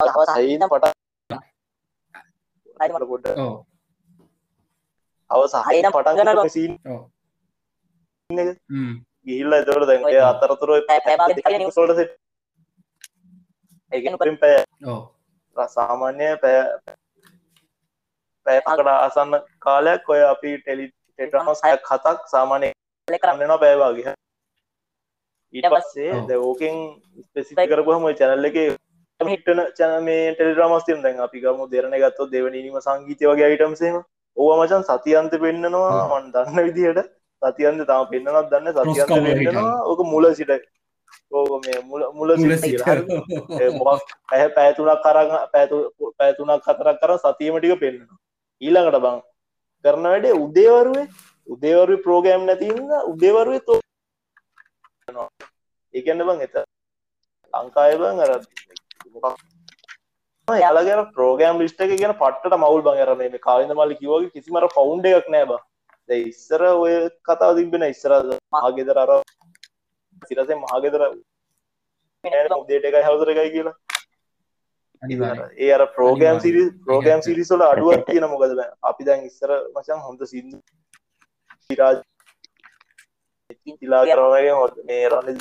හවස සයින් පටන් හරි අර පොඩ්ඩ ඔව් අවස හයින හරිනම් පටන් ගන්නවා. ගන්න සීන් ඔව් එක හ්ම් ගිහිල්ලා එතකොට දැන් ඔය ඒ අතරතුර ඔය පැය- පැය භාගෙත් කලින් news එපිසෝඩ් සෙට් ඒ කියන්නේ උපරිම පැය ඔව්. සාමාන්‍ය පැය පැයකට ආසන්න කාලයක් ඔය අපි ටෙලි හයක් හතක් සාමාන්‍ය කලෙක් කරන්න කරන්නවා පැය වගේ. ඊට පස්සේ ඔව්. දැන් ඕකෙන් ස්පෙසිෆික් කරපුවම ඔය channel එකේ හිටන channel මේ ටෙලිඩ්‍රාමාස් තියෙන දැන් අපි ගමු දෙරණ ගත්තොත් දෙවනීම සංගීතය වගේ items එහෙම. ඕවා මචං සතියන්ත පෙන්නනවා මම දන්න විදිහට සතියන්ත තාම පෙන්නනවත් දන්නේ. පෙන්නනවා. ඕක මුල සිට. ඕක මේ මුල මුල මුල සිට කියලා. හරිද? සිට ඒ මොකක් පැය පැය තුනක් අරන් පැය තු- පැය තුනක් හතරක් කරන් සතියෙම ටික පෙන්නනවා. ඊළඟට බං කරන වැඩේ උදේවරුවේ. උදේවරුවේ ප්‍රෝග්‍රෑම් නැති හින්දා උදේවරුවේ තෝ කරනවා. ඒ කියන්නේ බං එත ලංකාවේ බං අර මොකක් යාලගේ අර ප්‍රෝග්‍රෑම් ලිස්ට් එක කියන පට්ටට මවුල් බං. අර මේ කාලින්ද මල්ලි කිව්වා වගේ කිසිම අර ෆවුන්ඩ් එකක් නෑ බං ඉස්සර ඔය කතාව තිබ්බේ නෑ. ඉස්සර මහගෙදර අර සිරසේ මහගෙදර උදේට එකයි හවසට එකයි කියලා? ඒ අර ප්‍රෝගෑම්. සිරි ප්‍රෝගෑම් ඒක සිරිස් වල අඩුවක් තියෙන මොකද බෑ අපි දැන් ඉස්සර මචං හොඳ සින්දු විරාජ් තිලා කරනගේ හො මේ රන්න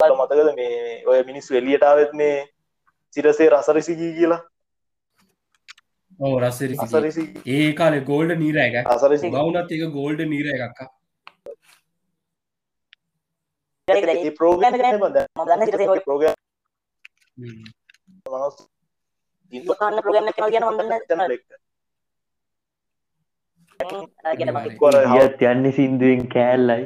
මතකද? මේ ඔය මිනිස් වෙලියට ආවෙත් මේ සිරසේ රසරිසිගී කියලා අසරිසි. ඒ කාලේ ගෝල්ඩ නීර එක අසරිසි. බවුනත් එක ගෝල්ඩ නීර එකක් යන්නේ සින්දුවෙන් කෑල්ලයි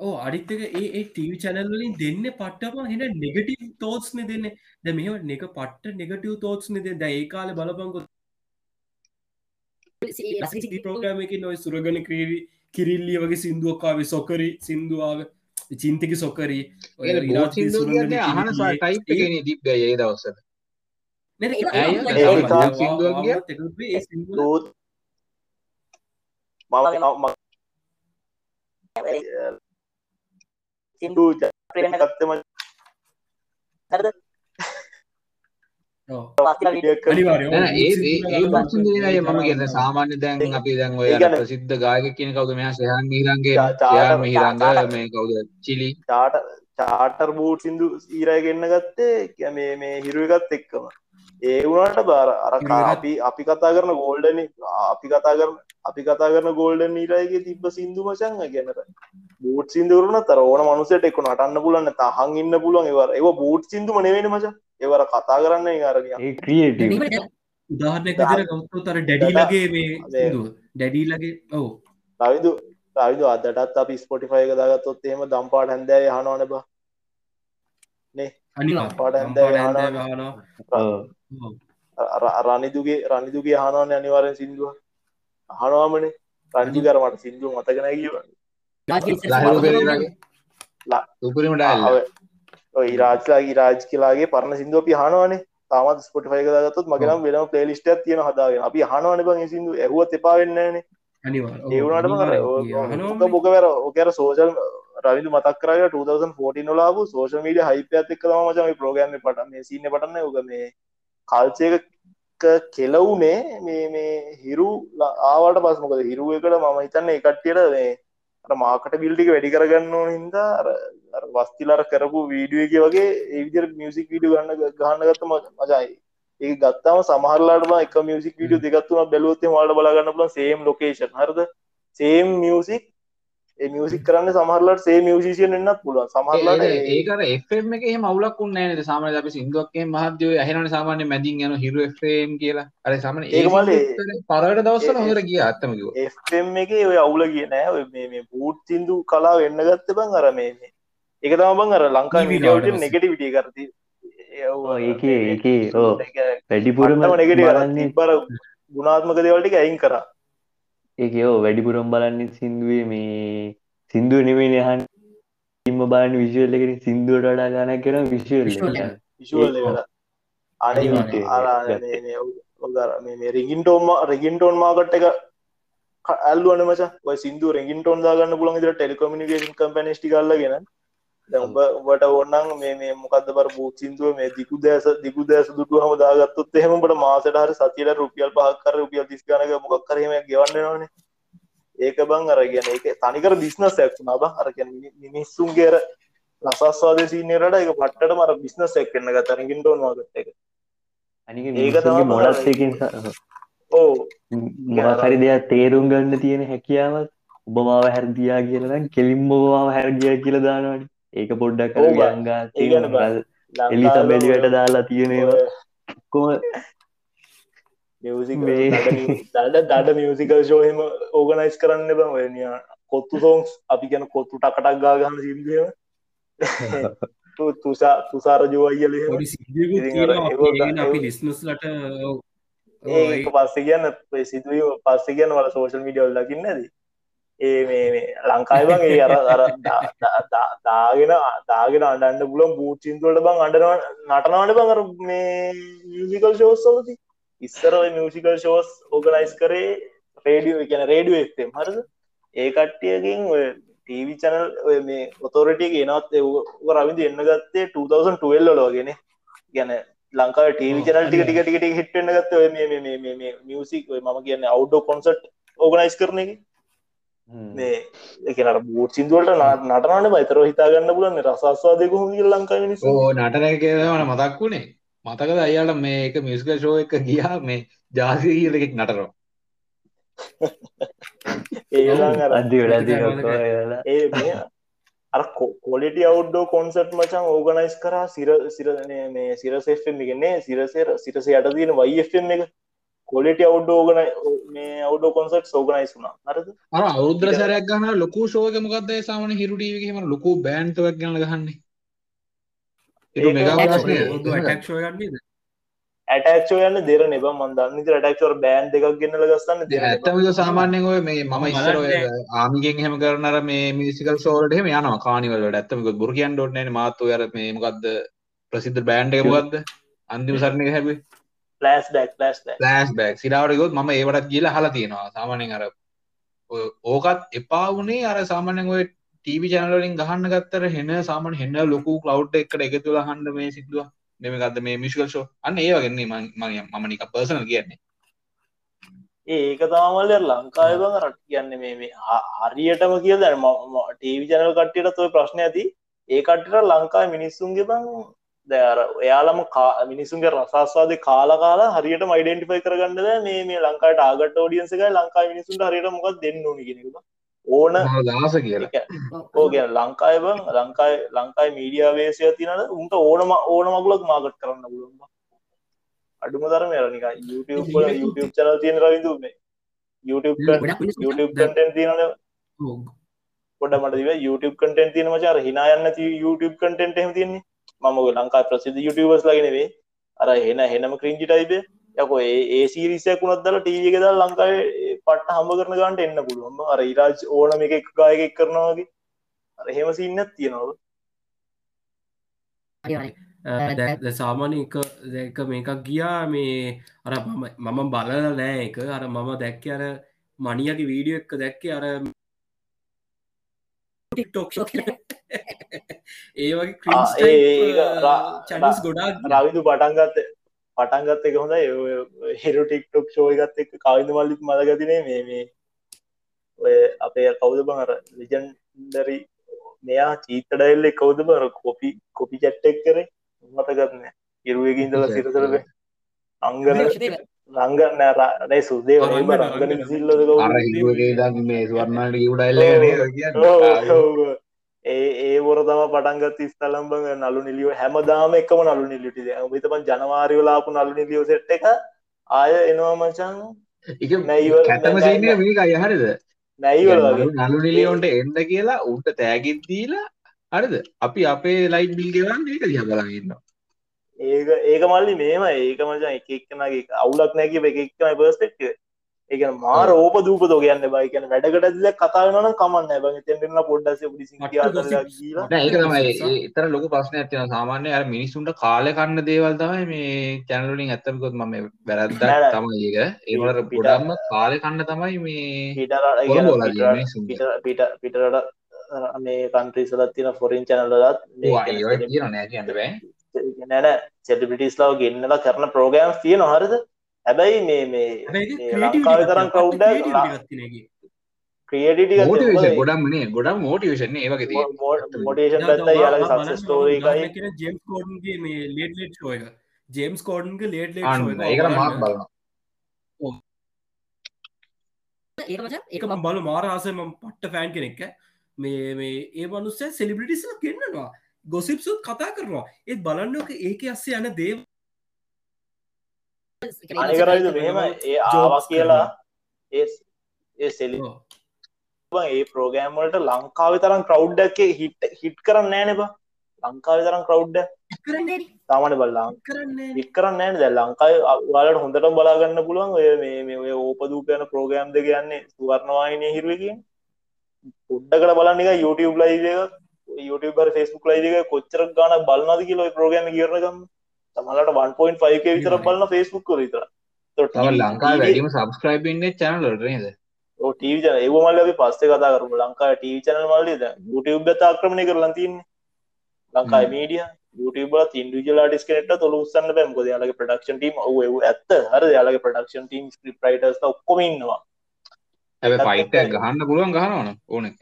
ඕ අඩිත්තක ඒ ඒ ටීවි චැනල්ලින් දෙන්න පට්ටම හෙන නෙගටව තෝත්ස්න දෙන්න. ද මෙම එක පට්ට නෙගටව තෝත්ස්න දෙ ද ඒ කාල බලපංකො ප්‍රෝග්‍රම එක නොයි සුරගන ක්‍රීරි කිරිල්ලිය වගේ සිින්දුවක්කාවේ සොකරි සිින්දුවාව චින්තක සොකරී. ඔය අහන ටයිප් එකනේ තිබ්බයි ඒ දවස්වල. ඒ කාල සින්දුවක් ගියා? දූත් මම සින්දු ප්‍රේම ගත්තම හරිද? ඒ මම කියන්නේ. සාමාන්‍ය දැන් අපි දැන් ඔය ප්‍රසිද්ධ ගායක කියන කවුද? මෙහා චාට- ශයන් මිහිරංග චාට- මේ කවුද? චිලි. චාට චාටර් බූට් සිින්දු ඊරය ගන්න ගත්තේ කිය මේ මේ හිරුව එකත් එක්කම ඒ වුණට බාර අර අපි අපි කතා කරන ගෝල්ඩන අපි කතා කරන අපි කතා කරන ගෝල්ඩන් නීරයගේ තිබ්බ සිින්දු මචං ගැනට බූට් සිින්දුරන තර ඕන මනුසට එක්ක නටන්න පුලන්න තහන් ඉන්න පුළුවන්. ඒවර ඒ බූට් සිින්දුම නෙවෙන මච. ඒවර කතා කරන්න අරනිය ඒ ක්‍රියටව උදාහරණය විදිර ගෞතව තර ඩැඩීලගේ මේ ඩැඩීලගේ ඔවු. රවිදු රවිදු අදටත් අපි ස්පොටිෆය එක දාගත්තොත් එහෙම දම්පාට හැන්දෑ හනවන බ. අනිවා පාට ඇන්දෑ හනවා රනිදුගේ රනිදුගේ හනවන අනිවාරෙන් සිින්දුව. හනවාමනේ රංජි කරමට සිින්දුව මතකන කිව ඉරාජ්ලාගේ රාජ් කියලාගේ පරණ සිින්දුව අපි හනවනේ තාමත් ස්පොටිෆයි දාගත්තුත් මගෙනම් වෙනම පලේලිස්ටයක් තියෙන හදාගෙන. අපි හනවන බං සිදු ඇහුවත් එපා වෙන්නනේ අනිවා ඒවනටම බොක වැර ඕකර සෝෂල් රවිදු මතක් කරය 2014 නොලාබ සෝෂ මීඩ හයිපයත් එක් මචම ප්‍රෝග්‍රම පට මේ සින්න පටන්න යෝග මේ කල්චයක කෙලවුනේ මේ මේ හිරු ආවට පස්මකද හිරුවකට මම හිතන්න එකට්ටියට මේ මාකට බිල්ටික වැඩි කරගන්න හින්දා වස්තිලර කරපු වීඩිය එක වගේ ඒවිදර මියසික් විඩ ගන්න ගහන්න ගත්ත මජයි ඒ ගත්තාම සමහරලාටම එක මියසික් විඩිය දෙගත්තුන බැලුවත්තේ මට බලගන්න පුල සේම් ලොකේෂන් හරද? සේම් මියසික් මියසික් කරන්න සමහරලට සේ මියසිසියෙන් එන්නත් පුළුව සමහරලාට ඒකට එෆම් එක මවලක් නෑ සාමන අපි සිින්දුවක්ේ මහදය ඇහෙන සාමාන්‍ය මැදින් යන හිරු එෆම් කියලා. අර සමන ඒමලේ පරට දවස්සල හොඳර ගිය අත්තමකිව එම් එක ඔය අවුල කියනෑ මේ පූට් සිින්දු කලා වෙන්න ගත්ත බං අර මේ එක තම බං අර ලංකා විඩියට නෙගටිවිටිය කරති ඒක ඒක වැඩිපුරම නෙගට බර ගුණාත්මක දෙවලටික ඇයින් කරා ඒක යෝ වැඩිපුරම් බලන්න සින්දුවේ මේ සින්දුව නෙවෙයි නහන් ඉම බාන විශුවල් එකට සිින්දුවට වඩා ගන කර විශුවල් රිගින්ටෝම රිගින්ටෝන් මාකට් එක ඇල්ලුවන මච. සිින්දු රෙගින්ටෝන් දාගන්න පුළන් ර ටෙලිකොමිනිකේෂන් කම්පනස්ටි කල්ලගෙන උඹ උඹට ඕන්නන් මේ මොකද බර බූ සිින්දුව මේ දිකු දෑස දිකු දෑස දුටු හම දාගත්තුත් එහෙමට මාසට හර සතිල රුපියල් පහක්කර රුපියල් දිස්ගනක මොක් කරම ගවන්න නොන ඒක බං අරගෙන ඒක තනිකර බිස්නස් ඇක්ුණා බ. අරගෙන මිනිස්සුන්ගේර ලසස්වාද සීනයට එක පට්ට මර බිස්නස් එක්කන්න ගතරගින් ටෝන් වාගත්ත එක. ඒක මොඩත්කින් ඕ. මොහරි දෙයක් තේරුම් ගන්න තියෙන හැකියාවත් ඔබමාව හැරදියා කියලනම් කෙලින්බවාව හැරගිය කියල දානවනි ඒක පොඩ්ඩක් කර ගංගා එලි සබැලිවට දාලා තියෙනවා කොම මියසික් දඩ දඩ මියසිකල් ශෝහම ඕගනයිස් කරන්න බ වනිය කොත්තු සෝන්ස් අපි ගැන කොත්තු ටකටක් ගාගන්න සිින්දිය [LAUGHS] තුසා තුසාර ජෝයියල අපි ලිස්නස්ලට ඒ පස්ස කියන්න සිදුව පස්ස කියන්න වල සෝෂල් මිඩියල් ලකින්න ඇද ඒ මේ ලංකායිබන් ඒ අර අර දාගෙන දාගෙන අඩන්න පුලන් පූචින්තුවට බං අඩන නටනවට බං අර මේ මියසිකල් ෂෝස් සලති ඉස්සර මියසිකල් ෂෝස් ඕගනයිස් කරේ රේඩියෝ කියන රේඩියෝ එක්තෙම් හරද? ඒ කට්ටියකින් ඔය ටීවි චනල් මේ ඔතෝරටිය ගෙනත් රවිදි එන්න ගත්තේ 2012 ලෝගෙන ගැන ලංකාව ටීවි චනල් ටික ටික ටික ටික හිට්න්න ගත්ත මේ මියසික් මම කියන්න අවුඩෝ කොන්සට් ඕගනයිස් කරන එක මේ එකනට බූට් සිින්දුවලට නටනට බයිතර හිතාගන්න පුලන්න රසස්වාදයක හො ලංකාව නටන කියවන මතක් වුණේ. මතකද අයියාල මේ එක මිස්ක ෂෝ එක ගියා මේ ජාසි කියලෙක් නටරෝ ඒ අදි ඒ අර කොලිටි අවුඩ්ඩෝ කොන්සට් මචන් ඕගනයිස් කරා. සිර සිරන මේ සිරසෙම් එකන්නේ සිරසේර සිරසේ යට තියෙන වයිම් එක කොලිට අවුඩ් ඕගන මේ අවුඩෝ කොන්සට් සෝගනයිස් වුනා හරද? අර අවුද්‍ර සරයක් ගන්න ලොකු ෂෝක මොකක්ද සාමන හිරුටීවීම ලොකු බෑන්ටවක් ගන්න ගහන්නේ? ඒ මෙගා ඇටක්ෂෝ යන්න දෙර නිබ මන්දන්න ටක්ෂර බෑන් දෙකක් ගෙනල ගස්සන්න ඇත්තම සාමාන්‍යෙන් ඔය මේ මම ඉස්සර ආමිගෙන් හෙම කරනර මේ මිසිකල් සෝල්ට හෙම යන කානිවලට ඇත්තමක බුරකියන් ඩොට්න මාතු අර මේ මොකක්ද ප්‍රසිද්ධ බෑන්්ඩ එක මොකක්ද අන්තිම සරණක හැබේ ලස් බක් ලස් ලස් බක් සිරාවට ගොත් ම ඒවට කියල හලා තියෙනවා. සාමානයෙන් අර ඕකත් එපා වුණේ අර සාමානෙන් ඔය ටීවි චනලින් ගහන්න ගත්තර හෙන සාමන හෙන්න ලොකු කලව් එකට එකතුල හන්ඩ මේ සිදුව මෙම ගත්ද මේ මිෂකල් ෂෝ අන්න ඒවගන්නේ මගේ මම නික පර්සන කියන්නේ. ඒක තමල්ල ලංකායබ රට කියන්න මේ හරියටම කිය දැන ටීවි චනල් කට්ටියට ඔය ප්‍රශ්න ඇති. ඒ කට්ට ලංකායි මිනිස්සුන්ගේ බං දෑර එයාලම මිනිසුන්ගේ රසස්වාද කාලා කාලා හරියට මයිඩෙන්ටිෆයි කරගන්නද මේ මේ ලංකාට ආගට ෝඩියන්සක ලංකායි මිනිසුන්ට හරියට මොකක් දෙන්න ඕනි කෙනෙකුද ඕන දහස කියලා. ඕගෙන ලංකායිබ ලංකායි ලංකායි මීඩිය වේසය තිනට උන්ට ඕනම ඕන මගුලක් මාගට කරන්න පුලුවන් අඩුම තරම යරනික YouTube YouTube. චනල් තියෙන රවිදු මේ. YouTube YouTube කටෙන් තියනල පොඩ මට YouTube කටෙන් තියන මචාර හිනායන්න YouTube කටෙන්ට එම තියන්නේ මම ලංකා ප්‍රසිද්ධ YouTubers ලගෙනවේ අර හෙන හෙනම ක්‍රින්ජි ටයිබේ යකො ඒ සිරිසයක් වුණත් දල ටීවක දල් ලංකාවේ පට්ට හම්බ කරන ගන්නට එන්න පුළුවන්ම අර ඉරාජ් ඕනම එක ගායකෙක් කරනවාගේ අර හෙම සින්නත් තියෙනවද දැ සාමාන්‍ය එක දැක මේකක් ගියා මේ අර මම මම බලල නෑ එක අර මම දැක්ක අර මනියගේ වීඩියෝ එක්ක දැක්කේ අර ටික්ටෝක් [LAUGHS] ඒ වගේ ආ, ඒ- ඒක ರಾ- චඩස් ගොඩක් රවිදු පටන්ගත්ත පටන්ගත්ත එක හොඳ හෙරු ටික්ටොක් ෂෝයගත් එක් කවිද මල්ලිත් මදගතිනේ මේ මේ ඔය අපේ කවුද බං අර ලිජන්ඩරි මෙයා චීතඩයිල්ල කවුද බර කොපි කොපි චැට්ටෙක් කරේ? මතගත්න ඉරුවකින්දල සිරසරබ අංගන රංග නෑ සුදේ රංගන, රංගන. සිල්ලද මේ ස්වර්ණට ගුඩයිල්ල ඒ ඒ බොර තම පටන්ගත් ස්තලම්බග නලු නිලියෝ හැමදාම එකම නලු නිලිටිද විතම ජනවාරියලාපු නලු නිලියෝ සෙට් එක ආය එනවා මචන් මේක අයහරිද නැයිවල නලු නිලියොන්ට එන්න කියලා උන්ට තෑගිත්දීලා හරිද? අපි අපේ ලයිට් බිල්ගෙවන් ඒක දිහ බලගන්න ඒක ඒක මල්ලි මේම ඒක මචන් එක එක්කනගේ අවුලක් නැකිව එක එක්කම පර්ස්පෙක්්ව ඒක මා රෝප දූපතෝ කියන්න බයි කියන වැඩකට දිල කතාවන කමන්න බ තෙන්න්න පොඩ්ඩස ිසි කියලා. නෑ ඒක තමයි. ඒ- එතර ලොක ප්‍රශ්නයක් තියෙන සාමාන්‍ය අර මිනිස්සුන්ට කාලය කන්න දේවල් තමයි මේ චැනලින් වැරද්දක් නෑ නෑ. තමයි ඒක. ඒවලට පිට- ගොඩක්ම කාලය කන්න තමයි මේ. පිට පිටරට මේ කන්ත්‍රීසලත් තින ෆොරින් චැනලලත් නෑ නැන සෙලිබිටිස්ලාව ගෙන්න්නලා කරන ප්‍රෝගෑම් තිය නොහරද හැබැයි මේ මේ මේ ලංකාව තරම් කවුඩ ක්‍රියටි මෝටිවේෂන් ගොඩම්නේ ගොඩම් මෝටිවේෂන් ඒවගේ මොටේෂන් පැත්ත යාල සක්ස ස්ටෝරීකයි ජේම්ස් කෝඩන්ගේ මේ ලේට ලේට් ෂෝය ජේම්ස් කෝඩන්ගේ ලේට අන්න ඒකට මාක් බලන්න. ඒක මචන් එක ම බල මාරාසම පට්ට ෆෑන් කෙනෙක්ක. මේ මේ ඒ මනුස්ස සෙලිබිටිස්ල කෙන්නවා ගොසිප්සුත් කතා කරනවා. ඒත් බලන්නක ඒක අස්සේ යන දේව අනිකරයිද මෙහෙම? ඒ ආවා කියලා? ඒ ඒ සෙලි ඒ ප්‍රෝගෑම් වලට ලංකාව තරම් කවුඩ්ඩක් හිට හිට් කරන්න නෑන බා. ලංකාව තරම් කරන්නේ තමන බල්ලාං කරන්නේ හික් කරන්න නෑන දැ ලංකායි වාලට හොඳට බලාගන්න පුළුවන් ඔය මේ මේ ඔය ඕපදූපයන ප්‍රෝගෑම් දෙක යන්නේ සුවර්ණවාහිනය හිරුවකින් පුඩ්ඩකට බලන්න එක. YouTube live YouTube Facebook like කොච්චර ගාන බලන්නද කියල ප්‍රෝගෑම කියරනගම් තමලට 1.5 විතර බලන්න ෆෙස්බුක් කර විතර. ලංකා වැඩීම සබස්ක්‍රයිබන්න චැනලට නේද? ටීජ ඒවමල්ල අපි පස්සේ කතා කරම. ලංකා ටීව චනල් මල්ලද YouTube ආක්‍රමණය කරලා තින්නේ ලංකායි මීඩිය YouTube ඉන්ඩිජල ඩිස් කනට තොල උත්සන්න බැම්කොද යාලගේ ප්‍රඩක්ෂන් ටීම ඔ ඇත්ත. හර යාලගේ ප්‍රඩක්ෂන් ටීම් ස්ක්‍රප්ටයිටස් ඔක්කොම ඉන්නවා. ඇ පයිට ගහන්න පුළුවන් ගහනවන ඕන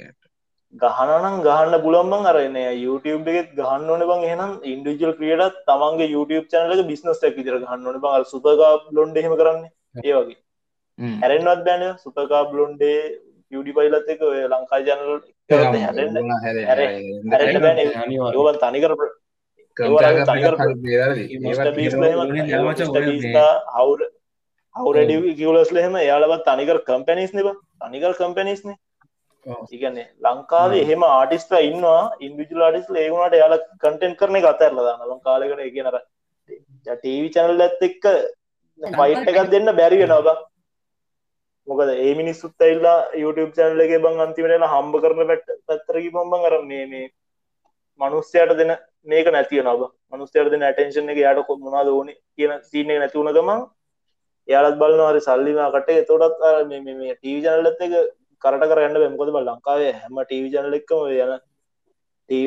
ගහනනම් ගහන්න පුළන්බන් අරන්න YouTube එකෙත් ගහන්න ඕන බං එහනම් ඉන්ඩිජල් ක්‍රියටත් තමන්ගේ YouTube චනලක බිස්නස් ක් විතර ගහන්න ඕන බං. සුපකා ලොන්ඩ එහෙම කරන්න. ඒ වගේ. හැරෙන්වත් බැන සුපකා බ්ලොන්්ඩේ පිඩි පයිලත් එක ඔය ලංකා ජනල යෝබන් තනිකර හවුර හවරඩ කිවලස් ලහෙම යාලවත් තනිකර කම්පැනිස් නෙබ තනිකල් කම්පැනිස්න ඉගන්නේ ලංකාවේ එහෙම ආටිස්ට ඉන්නවා ඉන්විජල් ආටිස් ඒගුණට යාල කටෙන්් කරන කතරල දාන ලං කාලකට එකනර ටීවි චැනල් ඇත් එක්ක පයිට් එකක් දෙන්න බැරිව නොබ මොකද ඒ මිනිස්සුත් ඇල්ලා YouTube චැනල්ලගේ බං අන්තිමටල හම්බ කරන පැට් පත්තරකි පොම්බන් කර මේ මේ මනුස්්‍යයට දෙන මේක නැතිව නොබ මනුස්්‍යයට දෙන ඇටෙන්ශන් එක යට කොත් මුණද ඕන කියන සිීනය නැතිවුණ ගමන් යාලත් බලන්න හරි සල්ලිමකට තොටත් මේ ටීවි ජනලත් එක කරට කරන්න බැමකොද බල ලංකාවේ හැම ටීවි ජනල එක්කම යන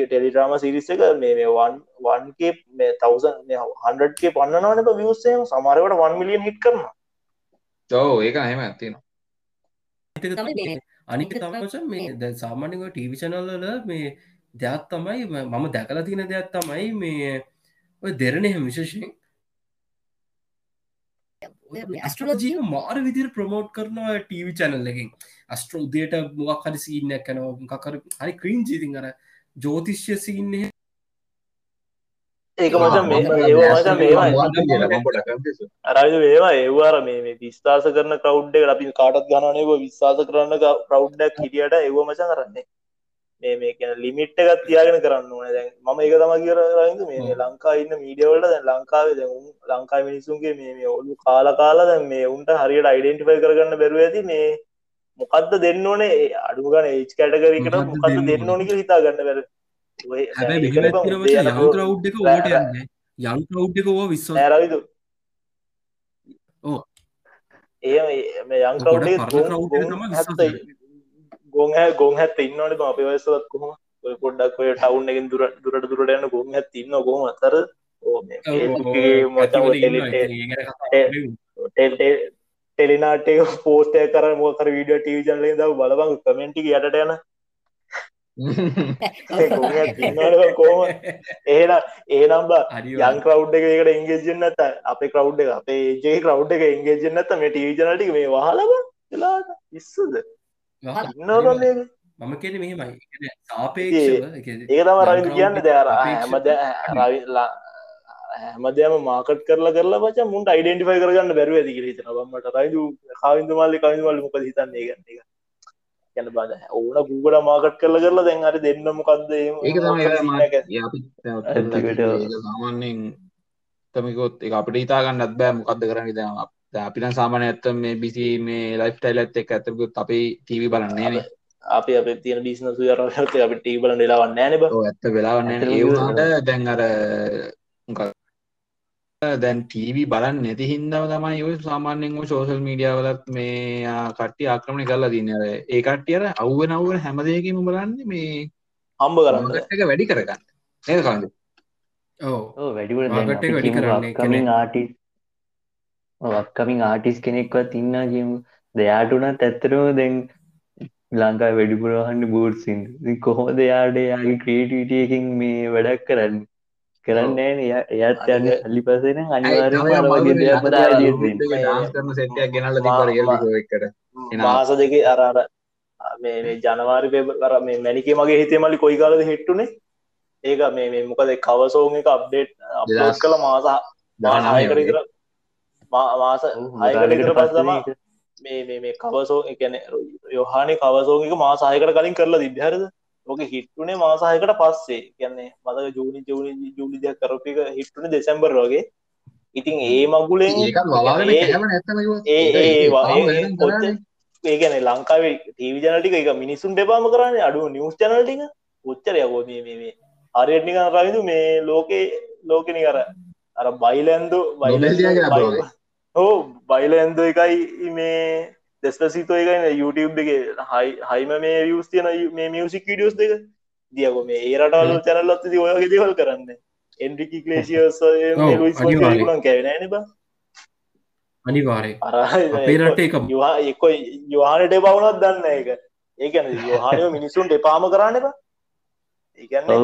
ටෙලිට්‍රාම සිරිස් එක මේ මේ වන් වන්ගේ මේ තවසන් හන්ඩගේ පන්නනවන වියස්සේ සමාරකට වන් මිලියන් හිට කරන ඔව ඒක හෙම ඇතිනවා අනික තමච මේ ද සාමාන්‍යක ටීවි චනල්ල මේ දෙයක් තමයි මම දැකලා තියෙන දෙයක් තමයි මේ ඔය දෙරණය විශේෂයෙන් ඇස්ට්‍රලජීන මාර විදිර ප්‍රමෝට් කරනවා ටීවි චැනල් එකින්. අස්ට්‍ර උදයට මොක් හරි සීනයක් කැනව කර හරි क्‍රීන් ජීතින් අර ජෝතිශ්‍ය සිීන්නේ ඒක මචන් මේ ඒවා ඒවාර මේ විස්ථාස කරන කවුඩ් අපි කාටත් ගනනක විශවාස කරන්න ප්‍රව්ඩක් හිටියට ඒව මචන් කරන්නේ මේ මේ කියන ලිමිට් එකත් තියාගෙන කරන්න ඕන. දැන් මම ඒක තම කියරරද මේ ලංකා ඉන්න මීඩියවලට දැන් ලංකාවේ දැන් ලංකායි මිනිසුන්ගේ මේ ඔලු කාල කාලා දැන් මේ උන්ට හරියට අයිඩෙන්ටිෆයි කරගන්න බැරුව ඇති මේ මොකක්ද දෙන්න ඕනේ? අඩු ගන ඒච් කැටකරකට මොකක්ද දෙන්න ඕනික හිතා ගන්න බැර. රව් එක ඕට යන්නේ. යං කවු්්‍යකෝ විශ්ව නෑරවිදු ඕ. ඒ යං ගොඩක් කවුඩේ පරණ crowd එක තමයි විශ්වාස හැත්තයි ගොන් හැ ගොන් හැත් ඉන්නනට අප වයසත් කොහම? පොඩ්ඩක් ඔය ටවුන් එකින් දුර දුරට දුරට යන්න ගොන් හැත් ඉන්න ගොම අතර ටෙලිනාටේ පෝස්ටය කර මොකර විඩිය ටව ජනල ද බලබං කමෙන්ටි යටට යන. කෝම ඒන ඒනම්බ යන් කරව් එක එකට එංගේජන්න ඇත අපේ කරව් එක අපේ ඒජේ කරව් එක එංගේජන්න ඇත මේ ටීජනටික මේ වහලබ වෙලා ඉස්සද මම කෙන මෙහෙමයි. සාපේක්ෂව ඒක තම රවි කියන්න. දෙර හැමද රවිලා හැමදම මාකට් කරලා කරලා පච මුන්ට අයිඩෙන්ටිෆයි කරගන්න බැරුව ඇති කිර හිතන බමට රයිදු කාවින්ද මල්ලි කවිඳ මල්ලි මොක හිතන්නේ ගන්න එක ගැන බද ඕන ගුගල මාකට් කරල කරලා දැන් හරි දෙන්න මොකක්ද සාමාන්‍යෙන් තමකොත් එක අපිට හිතාගන්නත් බෑ මොකක්ද කරන්න ද අපින සාමාන ඇත්ත මේ බිසි මේ ලයිෆ් ටයිල් ඇත් එක් ඇතකුත් අපේ ටීවි බලන්නේ අපි අප තියන බිස්න සුයරට අපි ටී බල නිලාවන්න නෑන ඇත්ත වෙලාවන්න ඒවාට දැන් අර දැන් ටීවී බලන්න නැති හින්දම තමයි ඔය සාමාන්‍යෙන් සෝසල් මීඩියාවලත් මේ කට්ටි ආක්‍රමණය කරලා දින්න ඒ කට්ටියර අව්ව නවුව හැමදයකම බලන්න මේ හම්බ කරන්න. එක වැඩි කරගන්න. නේද කන්ද වැඩිවට කමින් ආටිස් අක්කමින් ආටිස් කෙනෙක්වත් ඉන්න කියමු දෙයාටුනත් ඇත්තරම දැන් ලංකා වැඩිපුරහන්න බූට්සින් කොහොම දෙයාට යාගේ ක්‍රියටීටයකින් මේ වැඩක් කරන්න? කරන්න එයත් යන්න සල්ලි පසෙන අනිවාර කරන සෙට්ටයක් ගෙනල්ල එකට මාස දෙක අරාර මේ ජනවාරි පෙබර මේ මැනික මගේ හිතේ මලි කොයි කාලද හෙට්ටුනේ? ඒක මේ මොකද කවසෝන් එක අප්ඩේට් අප්ලෝඩ් කළ මාස දානායකට ඉතර මාස හයකටකට පස්සම මේ මේ කවසෝ එකන යොහානි කවසෝක මාසායකට කලින් කරලා දිබ්‍යහරද ඕක හිට්ටුනේ මාසාහයකට පස්සේ. කියන්නේ මතක ජූනි ජූනි ජූලිදයක් කරපික හිට්ටුන දෙසැම්බර් වගේ. ඉතින් ඒ මගුලෙන් ඒගැන ලංකාවේ ටීවි ජනටික එක මිනිසුන් දෙපාම කරන්න අඩු නිවස් ජනටික උච්චරයකෝ මේ අරයට්නික රවිදු මේ ලෝකේ ලෝකෙන කර අර බයිලන්දු බයිල හෝ බයිලන්ද එකයි මේ දෙස්පසිතෝ එකයි YouTube එක හයි හයිම මේ වියස් තියන මේ මියසික් විඩියෝස් දෙක. දියක මේ ඒරටවල චැනල්ලොත් ති ඔයගේ දෙවල් කරන්න. එන්ඩිකි කලේසියස් කැවෙන බ. අනිවාරය අපේරට එක යවා එකො යවානට බවුණත් දන්න එක ඒකන [LAUGHS] යහනය මිනිසුන්ට එපාම කරන්න බා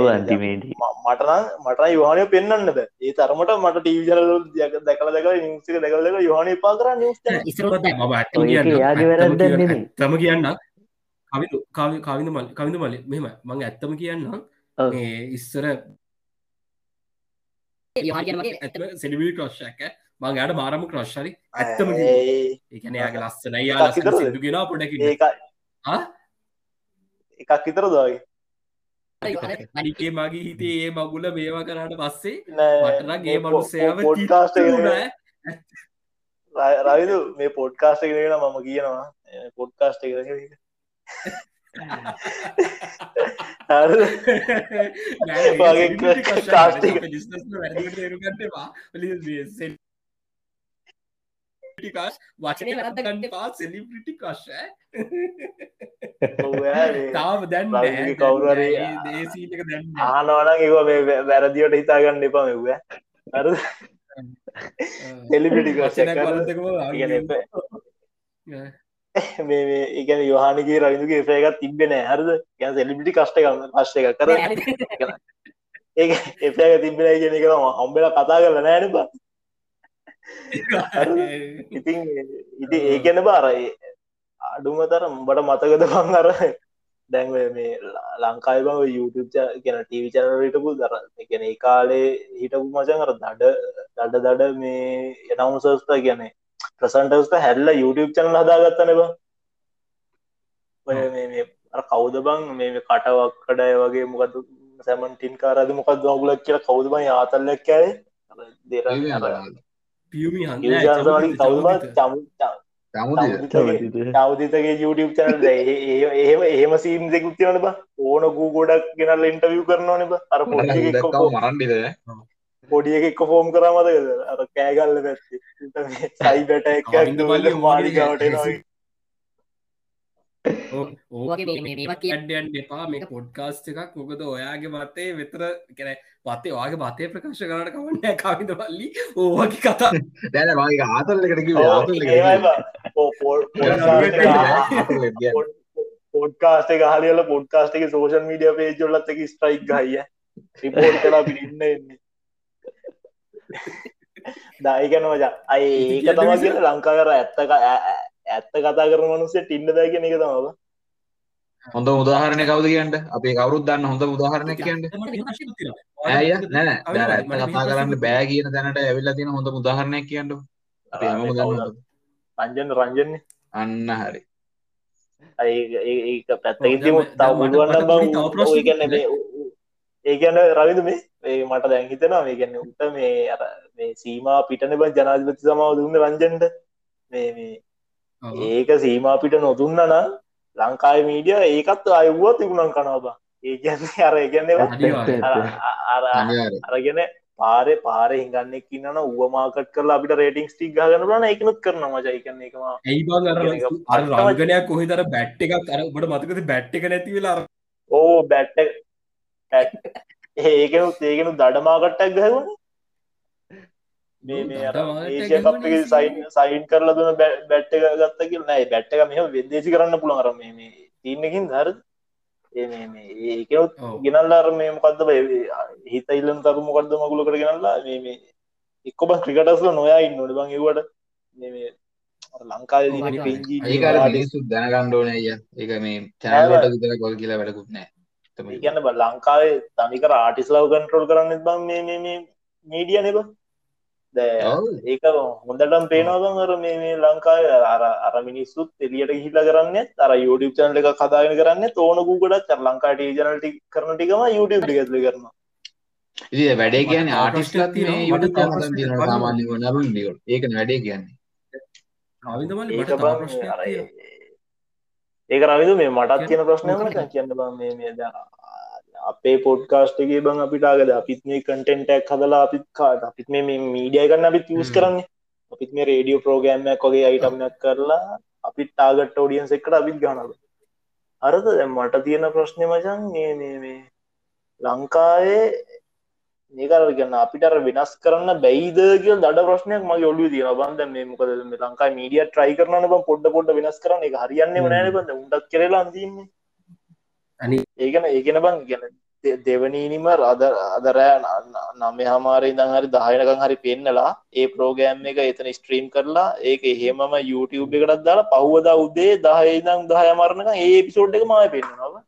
අන්තිමේට මටන මට යවානය පෙන්න්න ද ඒ තරමට මට ටීවිජරල දක දැකල දෙක නිසික දෙකල දෙක යවානය පා කර තම කියන්න කවිඳ මල් කවිඳ මල මෙම මං ඇත්තම කියන්න ඉස්සර සෙඩිවී ක්‍රශ්ක මං යට මාරම ක්‍රශ්රි ඇත්තම ඒකන යාගේ ලස්සන යා සිදුගෙන පොඩක එකක් විතර දගේ අනිකේ [LAUGHS] මගේ හිතේ ඒ මගුල මේවා කරට පස්සේ මටනගේ මනුස්සයාව පොඩ්කාස්ට රවිදු මේ පොඩ්කාස්ට කරෙන මම කියනවා? පොඩ්කාස්ට [LAUGHS] [LAUGHS] කර ටිකාස් වචනය වැරත්ත ගන්න පා සෙලිපිටි කශ තාව දැන් කවුර දේසීටක දැන් ආනවන ඒව මේ වැරදිවට හිතාගන්න එපා මෙව්ව අර එලිපිටි මේ ඉගැන යොහනගේ රවිදුගේ එපයකත් තිබෙන හරද? ගැන සෙලිපිටි කෂ්ට ගන්න පශ්ය එක කර ඒ එපයක තිබෙන ගෙන එක හම්බෙල කතා කරල නෑන බා [LAUGHS] ඉතින් ඉති [LAUGHS] ඒ ගැන බාරයි අඩුමතර උඹට මතකද පං අර දැන්ව මේ ලංකායි බව YouTube ගැන ටීවි චනරටපු දර ගැන කාලේ හිටපු මචන් අර දඩ දඩ දඩ මේ එනවුසස්ට ගැන ප්‍රසන්ටස්ට හැල්ල YouTube චනල හදාගත්තන බ. මේ කවුද බං මේ කටවක් කඩය වගේ මොකද සැමන්ටින් කාරද මොකක් දවගලක් කියලා කවුද බයි ආතල්ලක් කෑවේ? දෙර පියමි තවදිතගේ YouTube චනල් එහෙම එහෙම සීම් දෙකුත්තිවන බ? ඕන ගූ ගොඩක් ගෙනල් ඉන්ටවිය් කරනවන බ. අර පො මරන්ඩිද පොඩිය එක ෆෝම් කරමතකද අර කෑගල්ල පැත්ති. සයිබට එක කවින්ද මල්ලි මාලිකාවට එනවා. ඕගේ මේ- මේ- මේවා කිය- කියන්නයන් එපා. මේ පොඩ්කාස්ට එකක්. මොකද ඔයාගේ මතේ වෙතර කැන පතේ වාගේ මතය ප්‍රකාශ කරට කවන්න කවිද මල්ලි ඕවගේ කතා. දැන මගේ ආතල්ලකට පොඩ්කාස්ට ගහලියල පොඩ්කාස්ට එක සෝෂල් මීඩිය පේජොල්ලත් එක ස්ට්‍රයික් ගහිය රිපෝට් කලා පිරින්න එන්නේ දායිකන මචා. අයි ඒක තම කියල ලංකා කර ඇත්තක ඇත්ත කතා කර මනුසේ ටින්න දෑ කියෙන එක තමව හොඳ උදාහරණය කවද කියන්නට අපේ කවරුත් දන්න හොඳ උදාහරණය කියන්න. ඇය නෑ දැර ඇත්ත කතා කරන්න බෑ කියන දැනට ඇවිල්ලා තියෙන හොඳ උදාහරණයක් කියන්න අපි හැමෝම දන්නවා. රංජන රංජන්නේ අන්න හරි. බං ඒගන්න ඒගැන රවිද මේ? ඒ මට දැන් හිතනවා මේ ගැන්න උට මේ අර මේ සීමා පිටන බ ජනාධපති සමාව දුන්න රංජන්ට. මේ මේ ඒක සීමා පිට නොදුන්න නම් ලංකායි මීඩිය ඒකත් අයවුවත් තිබුණන් කනවා ඒ කියන්නේ අර අනිවාර්යයෙන්. අරගෙන පාරය පාර හිඟන්නෙක් ඉන්නන උවමාකට් කරලා අපිට රේටිං ස්ටික් ගන්න බලන එකනුත් කරන මජ එකන්න එකම රංගනයක් කොහෙතර බැට් එකක්? අර ඔබට මතකද බැට් එක නැති වෙලා අර ඕ බැට්ට ඒකනුත් ඒකනු දඩමාකට්ටක් ගහගුණ මේ මේ කප් එකේ සයින් සයින් කරලා දුන්න බැට් එක ගත්ත කියලා නෑ බැට් එක මෙහෙම වෙද්දේසි කරන්න පුළුවන් අර මේ තීන්නකින් හරිද ඒ මේ මේ ඒකනුත් ඔව්. ගෙනල්ලා අර මේ මොකද්ද බය හිත ඉල්ලන තරු මොකද්ද මගුලකට ගෙනල්ලා මේ මේ එක්ක බං ක්‍රිකටර්ස්ලා නොයා ඉන්න ඕනේ බං ඒවට දින මිනිස්සු දැනගන්න ඕනේ අයියා. ඒක මේ වලට විතර කොල් කියලා වැඩකුත්. ඒ කියන්නේ බං ලංකාවේ තනිකර ආටිස් ලව් කන්ට්‍රෝල් කරන්නෙත් බං මේ මේ මීඩියා නේ බං දැන් ඔව්. ඒක හොඳටම පේනවා බං අර මේ මේ ලංකාවේ අර- අර මිනිස්සුත් එළියට ගිහිල්ලා කරන්නේ අර YouTube channel එකක් හදාගෙන කරන්නේ තෝන ගූගලත් අර ලංකාවේ TV channel ටික කරන ටිකම YouTube ටික ඇතුලේ කරනවා ඉතින් වැඩේ කියන්නේ නරුන් ඩියෝ. ඒකනේ වැඩේ කියන්නේ. රවින්ද මල්ලි ඒක. ඒක රවිදු මේ මටත් කියන ප්‍රශ්නය මොකක්ද? මචං කියන්න බං මේ මේ දැන් අපේ පොඩ්කාස්ට් එකේ බං අපිට ආගද? අපිත් මේ කන්ටෙන්ට් එකක් හදලා අපිත් කාට අපිත් මේ මීඩියා ගන්න අපිත් යූස්. කරන්නේ. අපිත් මේ රේඩියෝ ප්‍රෝග්‍රෑම් එකක් වගේ අයිටම් එකක් කරලා අපිත් ටාගට් ඔඩියන්ස් එකට අපිත් ගහනවා. අරද මට තියෙන ප්‍රශ්නේ මචං මේ මේ මේ ලංකාවේ මේක අර කියන්න අපිට අර වෙනස් කරන්න බැයිද කියලා දඩ ප්‍රශ්නයක් මගේ ඔළුවේ තියෙනවා. බං දැන් මේ මොකද මේ ලංකාවේ මීඩියා try කරනවනේ බං පොඩ පොඩ වෙනස් කරන්න. ඒක හරියන්නේම හ්ම්. නැහැ නේ බං. දැන් උණ්ඩක් කරලා අන්තින්නේ අනි ඒකන ඒකන බං ගැන දෙවනීනිම රද අදරෑ නමය හමාරේ දං හරි දායනකං හරි පෙන්නලා ඒ ප්‍රෝගෑම් එක එතන ස්ට්‍රීම් කරලා ඒක එහෙමම YouTube එකටත් දාලා පහුවදා උදේ දහයිදම් දහය මරණක ඒ පිසෝඩ් එක මය පෙන්න්නනවා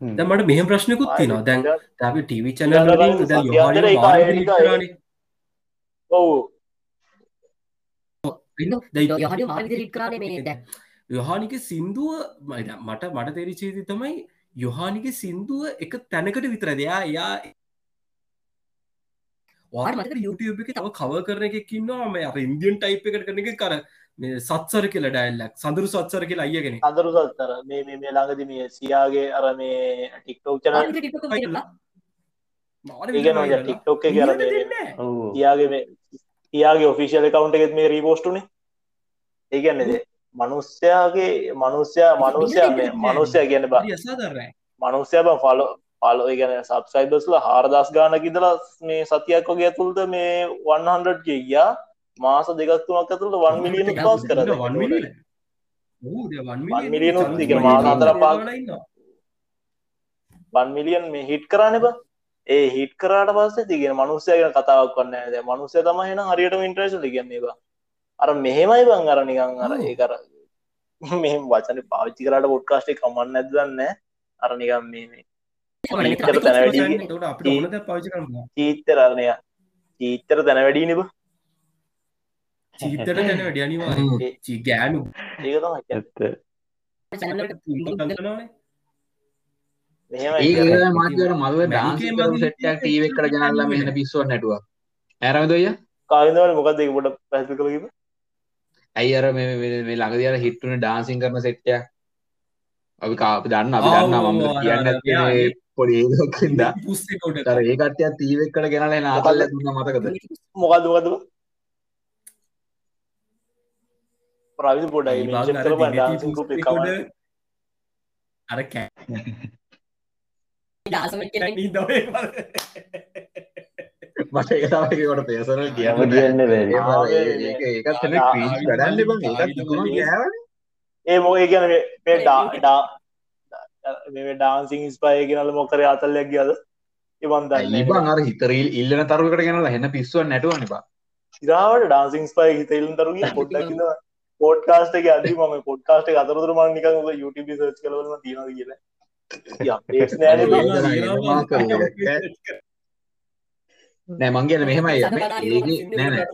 හ්ම්. දැන් මට මෙහෙම ප්‍රශ්නකුත් තියෙනවා. දැන් අපි ටීවි චැනල් යොහානි ඔවු ඉන්න දැන් යහඩ මාර විදිරිට කරන්නේ මේ දැන්. යොහානික සින්දුව මට මට තෙරිචේති තමයි යොහානික සින්දුව එක තැනකට විතර දෙයා මතක YouTube එක තව කව කරන එකකින්නවා මේ අප ඉන්දියන් ටයිප් එකට කරන එක කර මේ සත්සර කියල ඩයිල්ලක් සඳරු සත්සර කියලා අයගෙන අදරු සත්තර මේ මේ මේ ළඟදි මේ සියාගේ අර මේ ටික්ටෝක් චන ඒගන ටික්ටෝක් එක අර මේ ඔව්. තියාගේ මේ තියාගේ ඔෆිසිියල කවුන්ට එකෙත් මේ රීපෝස්ටුනේ ඒගන්නද මනුස්්‍යයාගේ මනුස්්‍යයා මනුස්්‍යයා මනුස්්‍යය කියන බ මනුස්්‍යය බ ෆලෝ පලෝ ගැන සබ්සයිබස්ල හාරදස් ගාන කිදලා මේ සතියක් වගේ ඇතුළද මේ 100 ගියා. මාස දෙකක් තුනක් ඇතුළට වන් මිලියන පාස් කර මිලියන උත් ඉගෙන මාස හතර පහ. වන් මිලියන් මේ හිට් කරන්න බ. ඒ හිට කරට පස්සේ තිගෙන මනුස්්‍යය ගැන කතාවක් වන්න ද මනුස්්‍ය තම හෙන හරියට ඉන්ට්‍රේශ ගන්නේ බ අර මෙහෙමයි බං අර නිකං අර. ඒ කර මෙම වචන පාවිච්චි කරට පොඩ්කාස්ටේ කමන්න ඇදන්න අර නිකම් මේ මේ අපිට ඕනද පවිච කරන්න චීත්තරරණය චීත්තර තැන වැඩී නිබ චීතට ගැන. වැඩි අනිවා ගෑනු මෙහෙම මාතර මල්ව ඩාන්ස් මැනිකේ කරපු මගේ සෙට් එකක් ටීවී එකට ගෙනල්ලා මෙහෙන පිස්සුවක් නැටුවා. ඇරමද ඔය? කාවිදවල මොකද ඒක පොඩ පැහතු කළකිව ඇයි අර මේ මේ මේ ළඟදී අර හිට් වුණේ ඩාන්සින් කරන සෙට් එකක්. අපි කාපි දන්න අපි දන්න මම කියන්න පොඩි කොට තර ඒ කට්ටිය තීවෙක්කට ගෙනල නාතල්ල දුන්න මතකද? මොකද මොකද ප්‍රවිධ පොඩයි අර කරම දිගටි ඩාන්සින් පුස්සේ කම කොට අර කෑ දවේ මට ඒ තමයිකොට පේසන කියම කියන්න ඒ මොක කියන මේ ඩා ඩා මේ ඩාන්සිං ස්පය ගෙනල මොකර අතල්ලයක් ගියද? දන්න අර හිතරීල් ඉල්ලන තරුවකට ගෙනල හෙන්න පිස්සුව නැටුවන බා. සිරාවට ඩාන්සිං ස්පය හිතයිල්ලන් තරුගේ පොඩ්ඩක්ද පොඩ්කාස්ට එක අද ම පොඩ්කාස්ට අතරතුර මන් නික YouTube සර්ච් කලවලම තියෙන කියලා [LAUGHS] [LAUGHS] [LAUGHS] නෑ මංගේල මෙහෙමයි. ඒක නෑ නෑ.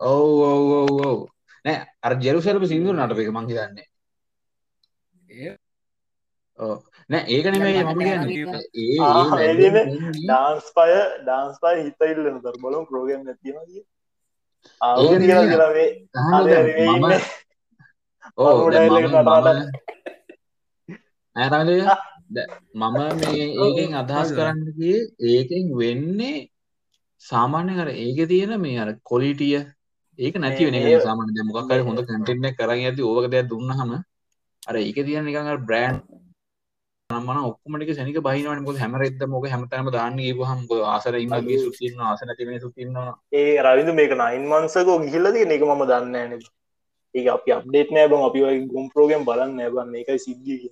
ඔව් ඔව් ඔව් ඔව් නෑ අර ජෙරුසලම සිින්දු නටප එක මංහි දන්නේ ඕ නෑ ඒක නෙමේ මම කියන්නේ. ඒ ඒ ඩාන්ස් පය ඩාන්ස් පය හිතයිල්ලන තර බලම්. ප්‍රෝගම් තියෙනගේ ආ ඒක කියලා නෙමෙයි. කියලාවේ අහන්න අද දැන් මේ මම ඉන්නේ. මම දැන් මම ඈ තමයි [LAUGHS] මම මේ ඒකෙන් අදහස් ඔව්. කරන්න ගියේ ඒකෙන් වෙන්නේ සාමාන්‍ය අර ඒකේ තියෙන මේ අර කොලිටිය ඒක නැති වෙන එක සාමාන්‍ය දැන් මොකක් හරි හොඳ කන්ටෙන්ට් එකක් කරන් යද්දි ඕවක දෙයක් දුන්නාම අර ඒකේ තියෙන නිකන් අර බ්‍රෑන්ඩ් නම් මන ඔක්කොම ටික සෙනික බහිනවනේ. මොකද හැම රෙද්දම මොක හැමතැනම දාන්න ගිහුවහම මොකද ආසර ඉන්න අද- මිනිස්සුත් ඉන්නවා ආස නැති මිනිස්සුත් ඉන්නවා. ඒ රවිදු මේක නයින් මන්සකෝ ගිහිල්ල තියෙන එක මම දන්න න ඒ අපි අප්ඩේට් නෑ බං. අපි ඔය ගුම් ප්‍රෝගම් බලන්න නෑබන් මේකයි සිද්ධිය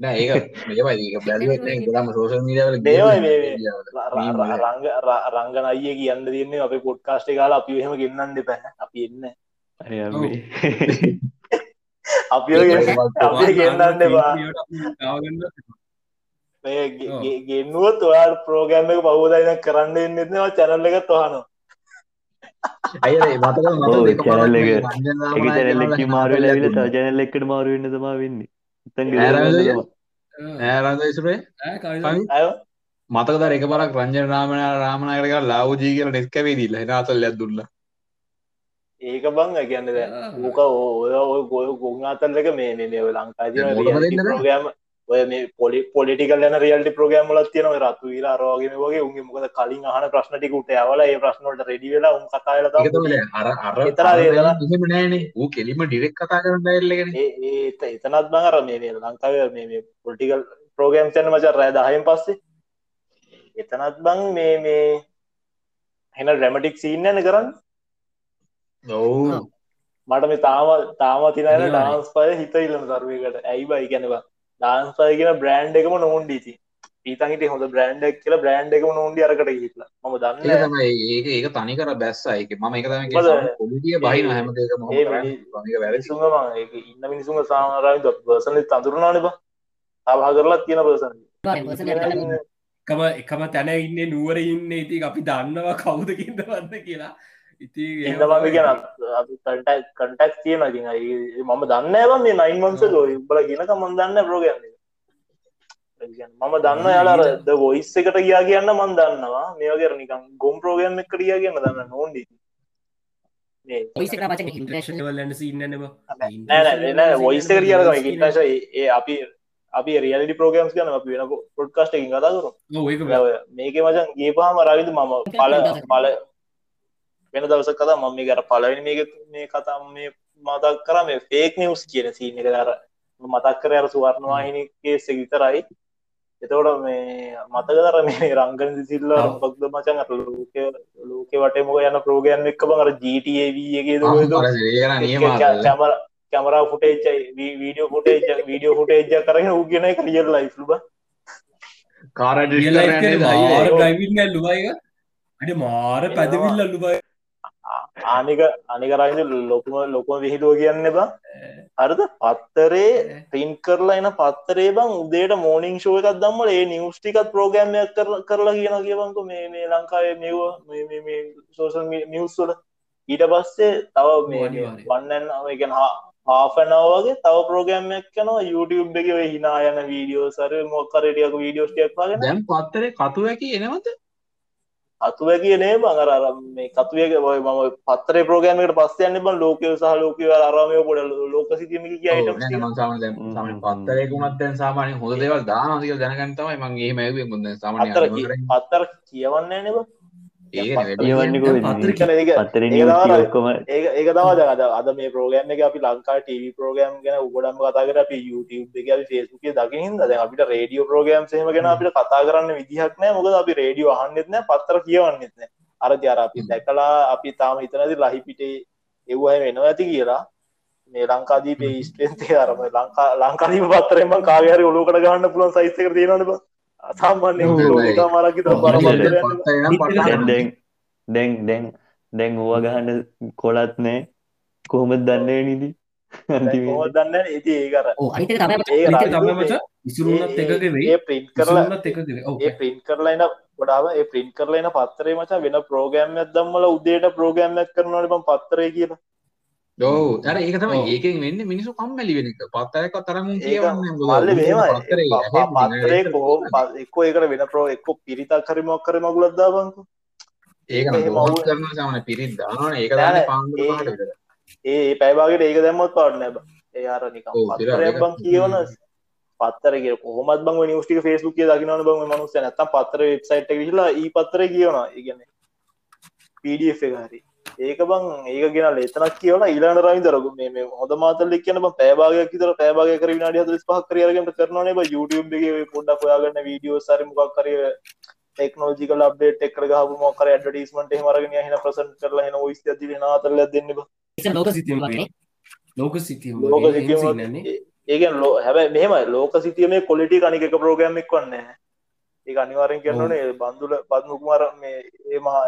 නෑ ඒක මේකයි ඒක බැලුවෙත් නෑ ඒකම සෝෂල් මීඩියා වල මේවයි මේ- ගිහින් රංග රංගන අයිය කියන්න තියන්නේ අප පොඩ්කාස්ට් කාලා අපි එහෙම ගෙන්න්න දෙපැ අපි එන්න. අපි ඔය ගෙන්න- අපි ගෙන්න්නන්න බා මේ ගෙ- ඔව්. ගෙ- ගෙන්නුවත් ඔයාට ප්‍රෝගෑම් එක පහෝදයින කරන්න එන්නෙත්නවා චැනල්ල එකත් වහනවා අය මත channel එක- රංජන් එක රාමනායක චැනල් ගෙනල්ලා එක මාරු වෙලා ඇවිල්ලා දුන්නා. තව චැනල් එකකට මාරු වෙන්න රවිද? ගන්න තමයි. ඈ රංජන් රාමනායකට ගාලා ලාවුජී කියලා නෙත් කැවේ දීලා එන අතල්ලයක් දුන්නා. ඒක බං කියන්න ඕක ඔය ඔය ගොය ගොන් අතල්ලක මේ මේ ඔය ලංකාති ඔය මේ පොලි පොලිටිකල් යන රියල්ටි ප්‍රෝගෑම් ලත් තියෙන රතු ීලා රෝගම වගේ උන්ගේ මොකද කලින් අහන ප්‍රශ්නටිකුට ඇවල ඒ ප්‍රශ්නට රෙඩි වෙලා උන් කතාල නෑනේ. කෙලිම ඩිරෙක්ට් කතා කරන ඩයල් එකනේ. ඒ ඒ එතනත් බං අර මේ ලංකාව මේ පොලිටිකල් ප්‍රෝගෑම් යන මච රෑ දහයෙන් පස්සේ එතනත් බං මේ මේ හෙන ඩ්‍රමටික් සීන්න යන කරන්න ඔව්. මට මේ තාම තාම තිනන. ඩාන්ස් පය හිත ඉල්ලන දරුවකට ඇයි බයි ගැනවා ඩාන්ස් පය කියන බ්‍රෑන්් එකම නොන්ඩීති ඊතන්හිට හොඳ බ්‍රෑන්්ඩක් කියලා බ්‍රෑන්් එකම නොන්ඩි අරකට හිටලා ම දන්න තමයි. ඒක ඒක තනි කර බැස්සා. ඒක මම ඒක තමයි මොකද? කියන්නේ. පොලිටිය බහින හැම. මිනිසුම ඉන්න මිනිසුම සාමරයි පර්සන තඳුරනාන බ. සභා කරලා තියෙන පර්සන එකම එකම තැන ඉන්න නුවර ඉන්න. ඉති අපි දන්නවා කවුද කින්ද වන්න කියලා ඉති කියන කටක් තියෙන ඉතින් ඒ- මම දන්න ඇබ මේ නයින් මන්ස බල කියනක මන් දන්න ප්‍රෝගන්න මම දන්න යාලාර ද වොයිස් එකට ගියා කියන්න මන් දන්නවා. මේකර නිකම් ගොම් ප්‍රෝගම් එකට ගියා කියන්න දන්න නොන්ඩි වොයිස් ඉටශ ඒ අපි අපි රියලි ප්‍රෝගම්ස් ගන අපි වෙන පොඩ්කාස්ට එකින් කතා කරු ඒක මේක මචන් ගේපාම රවිද මම පල පල වෙන දවස කතා මම මේ කර පලවෙනි මේක මේ කතා මේ මතක් කර මේ ෆේක් නිවස් කියන සීන එක. දර මතක් කර අර සුවර්ණවාහිනගේ විතරයි. එතවට මේ මතකදර මේ රංගන සිල්ල පක්ද මචන් අත ලෝක ලෝක වටේ මොක යන ප්‍රෝගයන් එක්ක GTAවගේ අර නියමාර්ථය. Camera camera footage video footage video footage කරගෙන කියන එක රියල් ලයිෆ් ලුබ කාර. ඩයිවිල් ඇල්ලුවයික අඩ මාර පැදවිල් අල්ලුබයි ආනික අනිකරයිද ලොකුම ලොකුම විහිදුව කියන්න බා අරද පත්තරේ පින් කරලා එන පත්තරේ බං උදේට මෝනිින් ෂෝ එකක් දම්මල ඒ නිවස්ටිකත් ප්‍රෝගෑම්යක් කරලා කියන කියවංක මේ මේ ලංකාවේ මෙව සෝසල් නිවස්වල ඊට පස්සේ තව මේ. වන්නන් අමගෙන හාෆනවගේ තව ප්‍රෝගෑම්යක් කනවා YouTube එක ඔය හිනා යන වීඩියෝ සර මොක්කරටියක වීඩියෝස්ටියක් වගෙන දැන් පත්තරේ කතු ඇකි එනවද? අතුව කියනේ බඟර අර මේ කතුවක ඔය මම පත්තරේ ප්‍රෝගෑමකට පස්සයන්න බ ලෝකය සහ ලෝකව අරමය පොඩ ලෝක සිතිම කිය පත්තරයකුමත් දැන් සාමානය හොඳ දේවල් දානතික දැනගන්තමයි මගේ මැවේ මුද සාමාන පත්තර කියවන්නේ නෙබ ඔක්කොම ඒක තවා අද අද මේ ප්‍රෝගෑම් එක අපි ලංකා ටව ප්‍රෝගෑම් ගැන උගඩම් කතාකර අපි YouTube එක ෆේස්බුක දකිහිද දැ අපිට රේඩියෝ ප්‍රෝගෑම් සේම ගැන අපිට කතා කරන්න විදිහක් නෑ මොකද අපි රේඩියෝ අහන්නෙත්න පත්තර කියවන්නෙත්න අර ජර අපි දැකලා අපි තාම හිතනති ලහිපිටේ එව්වය වෙනවා ඇති කියලා. මේ ලංකාදීපේ ස්පේන්තේ අරම ලංකා ලංකාදීම පත්තරෙම කාගරි ඔලුකට ගන්න පුළුවන් සයිස්ක තියෙනට සාමාන්‍ය මරකි දැන් දැන් දැන් දැන් ඕවා ගහන්න කොලත් නෑ. කොහොමත් දන්නේ නිදී? දන්න ඉති ඒකර එකක වෙයි ප්‍රින්් කරලා ඒ ප්‍රින්් කරලයින ගොඩාව ඒ ප්‍රින්් කරලයින පත්තරේ මචා වෙන ප්‍රෝගෑම්යක් දම්මල උදේට ප්‍රෝගෑම්යක් කරනට පත්තරය කියලා දෝ තර ඒක තමයි. ඒකෙන් වෙන්න මිනිසු කම්මැලි වෙන එක. පත්තරක තරම කියවන්න කෝ එක්කෝ ඒකට වෙන ප්‍රෝ එක්කො පිරිතක් හරිමක් කර මගුලද්දා බංකු ඒක අවුල්- කරන සමන පිරිත් දානන ඒක ඒ- පැබාගට ඒක දැම්මොත් පාට නැබ ඒ අර ඒක. බං කියවන පත්තර කිය කොහොමත් බං නිස්ටික ෆේස්බුක් දකිනන බං මනුස්ස නැත්තම් පත්තර වෙබ්සයිට් විහිලා ඒ පත්තර කියවන ඉගන පඩF එක හරි ඒක බං ඒක ගෙන ලෙතනක් කියවල ඊලාන රයි දරගු මේ හොද මාතල කියන බ පෑබාගයක් විතර පෑබාග කර පහක් කරයාගට කරනන බ YouTube එක පොඩ්ඩක් හොයාගන්න වීඩියෝ සරි මොකක් කරිය ටෙක්නෝජිකල් අප්ඩේට් එක් ගහ මොකර ඩටිස්මට මරගෙන හන ප්‍රසන් කරලා හන ොයිස් ති නාතරල දෙන්න ඉතින් ලෝක වගේ. ලෝක සිතියම ලෝක නෑනේ. ඒගෙන් ලෝ හැබැ මෙහම ලෝක සිතියමේ කොලිටි කනික එක ප්‍රෝග්‍රම් එක් වන්න ඒ අනිවාරෙන් කරන්නනේ බන්දුල පත්මුකුමර මේ ඒ මහා.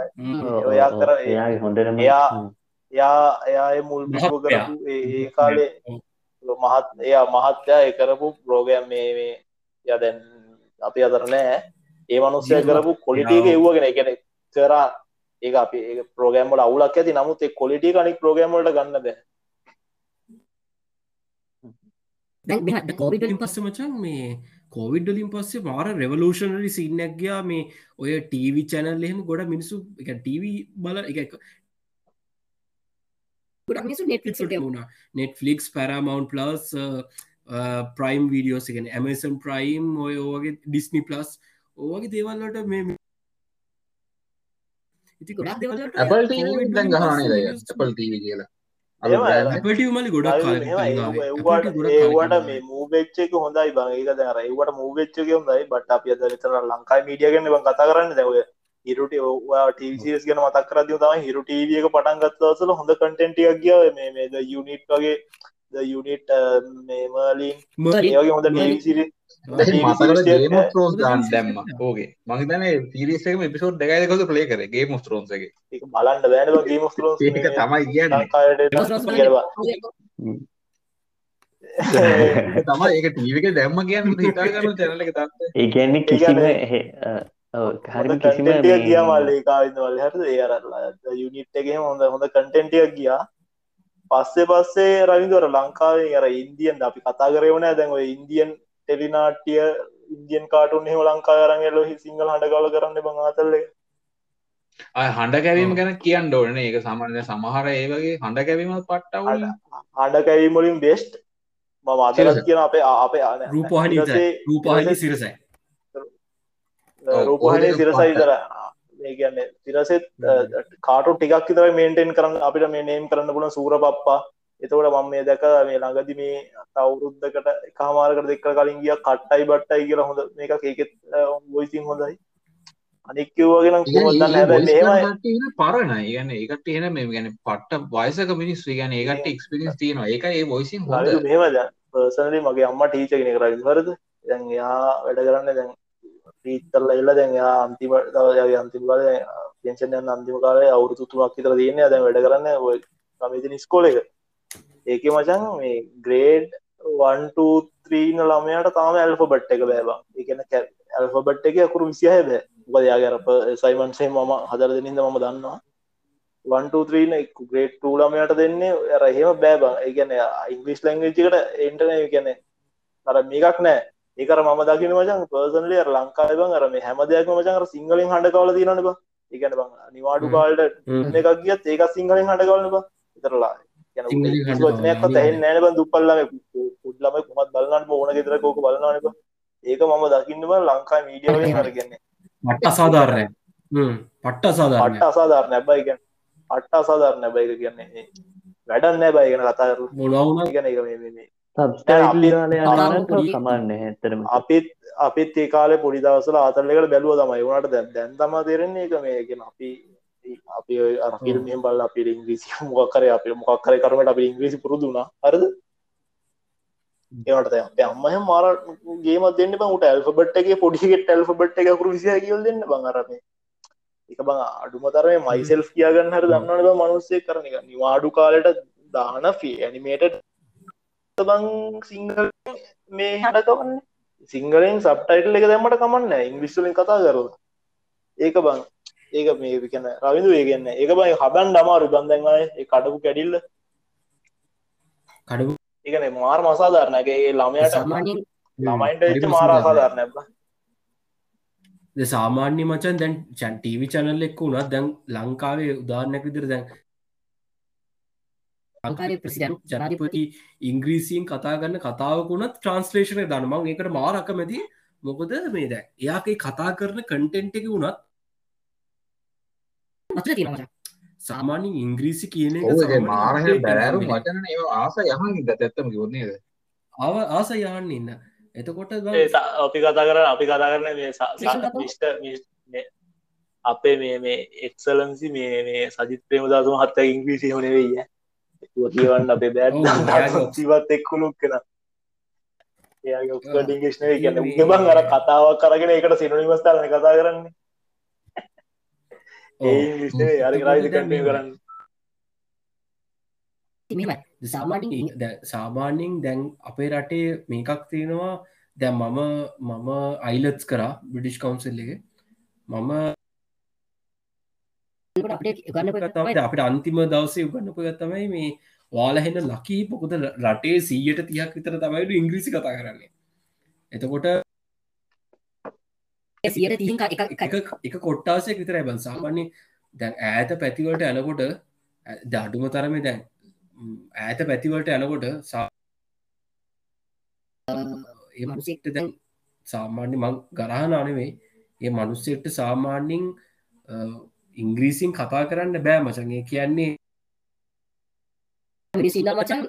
ඔයා කර ඒ- එයාගේ හොඳටම එයා- හ්ම්. එයා එයා මුල් පිප කරපු ඒ ඒ කාලේ මහත් එයා මහත්තයා ඒ කරපු ප්‍රෝගෑම් මේ මේ ය දැන් අපි අතර නෑ. ඒ මනුස්සය කරපු කොලිටියක එව්වගෙන එකන කරා. ඒ අපි ඒ ප්‍රෝගෑම්මට අවුලක් ඇති. නමුත් ඒ කොලිටිය කනික් ප්‍රෝගෑම්මට ගන්න බෑ. දැන් මෙහට කොවිඩ ඊට පස්සේ මචන් මේ කෝවිඩ් වලින් පස්සේ මාර රෙවලූෂනරි සින්නක් ගයා. මේ ඔය ටීවි චැනල් එහෙම ගොඩ මිනිසු එක ටීවී බල එක ගොඩක් මිනිස්සු Netflix වලට යනවා. වුණා. Netflix Paramount plus Prime videos එකෙන Amazon prime ඔය ඕගේ ඩිස්නි පලස් ඕගේ දේවල්ලට මේ ඉති ගොඩක් දේවල් වලට Apple TV දැන් ගහනේ Apple TV කියලා ඇපටමලි ගොඩක් ඒවට ඒවට මේ මූවෙච්ච එක හොඳයි බං. ඒක දර ඒවට මූවෙච්චක හොඳයි. බට අප අද විතර ලංකායි මීඩියගන්න බං කතා කරන්න. දැව හිරුට ටස් ගෙන මතක් කරද තම හිරු ටීවිය එක පටන් ගත්තවසල හොඳ කටෙන්ටියක් ගිය. මේ මේද යුනිට් වගේ යුනිට් මේමලින් ඒගේ හොඳ ටීසිරි දැම්මා. එකක්. ඕකේ. මම හිතන්නේ series එකම episode දෙකයි දෙකද play කරේ Game of Thrones එකේ. බලන්න බෑන ගේම ස්ලෝ ඒක තමයි. ඒක තමයි ඒක එකේ දැම්ම කියන්නේ හිතා ගන්න channel එක තාත්තා. ඒ කියන්නේ කිසිම හේ, අ, ඔව්, හරිම කිසිම කටෙන්ටිය මේ- ගියා මල්ලේ කාවිදවල් හට ඒ අරලා යුනිට් එක හොඳ හොඳ කටෙන්ටියක් ගියා පස්සේ පස්සේ රවිදර ලංකාවේ අර ඉන්දියන් අපි කතා කරවන දැන් ඔය ඉන්දියන් ටෙලිනාටිය ඉන්දියන් කාටුන් එහෙම ලංකා අරගෙල්ල සිංහල හඬ කල කරන්න බං අතල්ල ආය හඬ කැවීම ගැන කියන්න ඕනේ ඒක සාමාන්‍යයෙන් සමහර ඒ වගේ හඬ කැවීමත් පට්ටවුල් හඬ කැවීමලින් බෙස්ට් මම සිරස. කියන අපේ අපේ රූපහනි රූපහනි සිරසයි. රූපහනේ සිරසයි. තර මේ කියන්න තිරසෙත් කාටු ටිකක් තර මේන්ටෙන් කරන්න අපිට මේ නේම් කරන්න පුලන් සූර පප්පා එතවට මම මේ දැක මේ ළඟදි මේ තවුරුද්ධකට එකහමාරකට දෙක්ක කලින් ගිය කට්ටයි බට්ටයි කියලා හොඳ මේක ඒකෙත් ගොයිසින් හොඳයි. අනික්කවගෙන කොදන්න හැබ මෙහෙමයි. පරණ. ගැන ඒකට එන මේ ගැන පට්ට වයසක මිනිස් ගැන ඒකට එක්ස්පිරිස් තියෙනවා. ඒක ඒ වොයිසින් හොඳ. හරි මෙහෙමද පර්සනලි මගේ අම්ම ටීච කෙනෙ කරන්න වරද දැන් යා වැඩ කරන්න දැන් පීතරල එල්ල දැන් යා අන්තිම දවයාගේ අන්තිම කාල පෙන්ෂන් අන්තිම කාලේ අවුරුදු තුනක් විතර තියන්න දැන් වැඩ කරන්න ඔය සමිතින ස්කෝල එක ඒක මචන් මේ ග්‍රේඩ් වන්ටත්‍රීන ළමයට තාම ඇල්ෆ බට් එක බෑබා එකන ඇල්ෆ බට් එක අකුරු විසිහය බෑ. උපදයාගරප සයිමන්සේ මම හදර දෙනින්ද මම දන්නවා. වන්ටත්‍රීන ග්‍රේට් ටූලමයට දෙන්නේ රහෙම බෑබා ඒගැන ඉංගලිස් ලංගේජිකට එන්ටන කියැනෙ අර මේකක් නෑ. ඒකර ම දකින මචන් පර්සන්ලිය ලංකායිබන් අර මේ හැම දෙයක් මචන්ර සිංහලින් හඬ කවල තිනනවා ඒකන බං නිවාඩු හ්ම්. එකක් ගියත් ඒක සිංහලෙන් හටගලන බ. ඉතරලා තැහෙන් නෑන දුපල්ලම පුඩ්ලම කුමත් බලන්නට ඕන ගෙතර කෝක බලන්නනක ඒක මම දකින්න බ ලංකා මීඩියවලින් හරගන්නේ [LAUGHS] පට්ට අසාධාරණය. පට්ට අසාධාරණය. අට අසාධාරණ නැබයි ගැන අට අසාධාරණ නැබයික කියන්නේ. වැඩන්න නෑ බයිගෙන කතා මොනවුන ගැන එක සමාන්න ඇතරම අපිත් අපිත් ඒ කාලේ පොඩි දවසල ආතල්ලකට බැලුව තමයි. වුණට දැන් දැන් තමා තේරෙන්නේ එක මේගෙන අපි අපි අරෆිල් මෙම බල අපි ඉංග්‍රීසි මොකක්කර අපි මොකක්කර කරමට අපි ඉංග්‍රීසි පුරුදුනා හරද? ඒවට අප අම්මහ මාර ගේමත් දෙන්න බං. උට ඇල්ෆබට් එක පොඩිගෙට ඇල්ෆබට් එක කරු විසිය කියල් දෙන්න බංරම එක බං අඩුමතරම මයිසෙල් කියගන්න හර දන්නන මනුස්සේ කරන එක. නිවාඩු කාලට දාන ෆී ඇනිමේට බං සිංහල මේ හටකවන්න සිංහලෙන් සබ්ටයිටල් එක දැමට කමන්න ඉංග්‍රිස්වලින් කතා කරුද ඒක බං ඒක මේ කියන රවිදු ඒගන්න ඒක බයි හබන් ඩමාරු බන්දන්ගය ඒ කඩපු කැඩිල්ල. කඩු ඒකන මාර් මසාධාරණගේ ළමයට සාමාන්‍යයෙන් ළමයින්ට මාරාසාධාරණ බ සාමාන්‍ය මචන් දැන් චන් ටීවි චනල් එක්ක වුණත් දැන් ලංකාවේ උදාරණයක් විදිර දැන් ලංකාවේ ප්‍රසිඩන්ට් ජනාධිපති ඉංග්‍රීසිීන් කතා ගන්න කතාවකුණත් ට්‍රන්ස්ලේෂණය දනමං ඒකට මාරක මැති මොකද මේ දැ එයාගේ කතා කරන කටෙන්ට් එක වුණත් මතර තියෙනවා සාමාන්‍ය ඉංග්‍රීසි කියන මාරහ කෙනෙක් වචන ඒවා ආස යහන් ඉද ඇත්තම කිවන්නේද ආව ආස යහන්න ඉන්න. එතකොට බං අපි කතා කරන අපි කතා කරන මේ අපේ මේ මේ එක්සලන්සි මේ මේ සජිත් ප්‍රේමදාසම හත්ත ඉංග්‍රීසි හොනෙවෙයි කියවන්න අපේ බෑත් සිවත් එක්කුණුක් කෙන. එයාගේ ඔක්ස්ෆර්ඩ් ඉංග්‍රීසි නෙවෙයි කියන්නේ. උගේ බං අර කතාවක් කරගෙන ඒකට සිනොනිමස් දාලා කතා කරන්නේ ඒ ඉංග්‍රීසි නෙවෙයි අර රාජික කන්ටිනියු කරන්නේ දැ- සාමාන්‍යයෙන් දැන් අපේ රටේ මේකක් තියෙනවා දැන් මම මම අයිලත්ස් කරා බිඩිෂ් කවන්සල් එක මම අපිට අන්තිම දවසේ උගන්නපු තමයි මේ වාලහෙන ලකී පොකුද රටේ සීයට තියක් විතර තමයිට ඉංග්‍රීසි කතා කරන්නේ එතකොට සියයට තිහින් එක කොට්ටාසයක් විතර ඇබන් සාමාන්‍ය දැන් ඈත පැතිවලට යනකොට දඩුම තරම දැන් ම්, ඈත පැතිවලට යනකොට මනුසෙක්ට දැන් සාමාන්‍ය මං ගරහන අනෙවේ ඒ මනුස්සෙක්ට සාමාන්‍යින් ඉංග්‍රීසින් කතා කරන්න බෑ මචන්ගේ කියන්නේ මචන්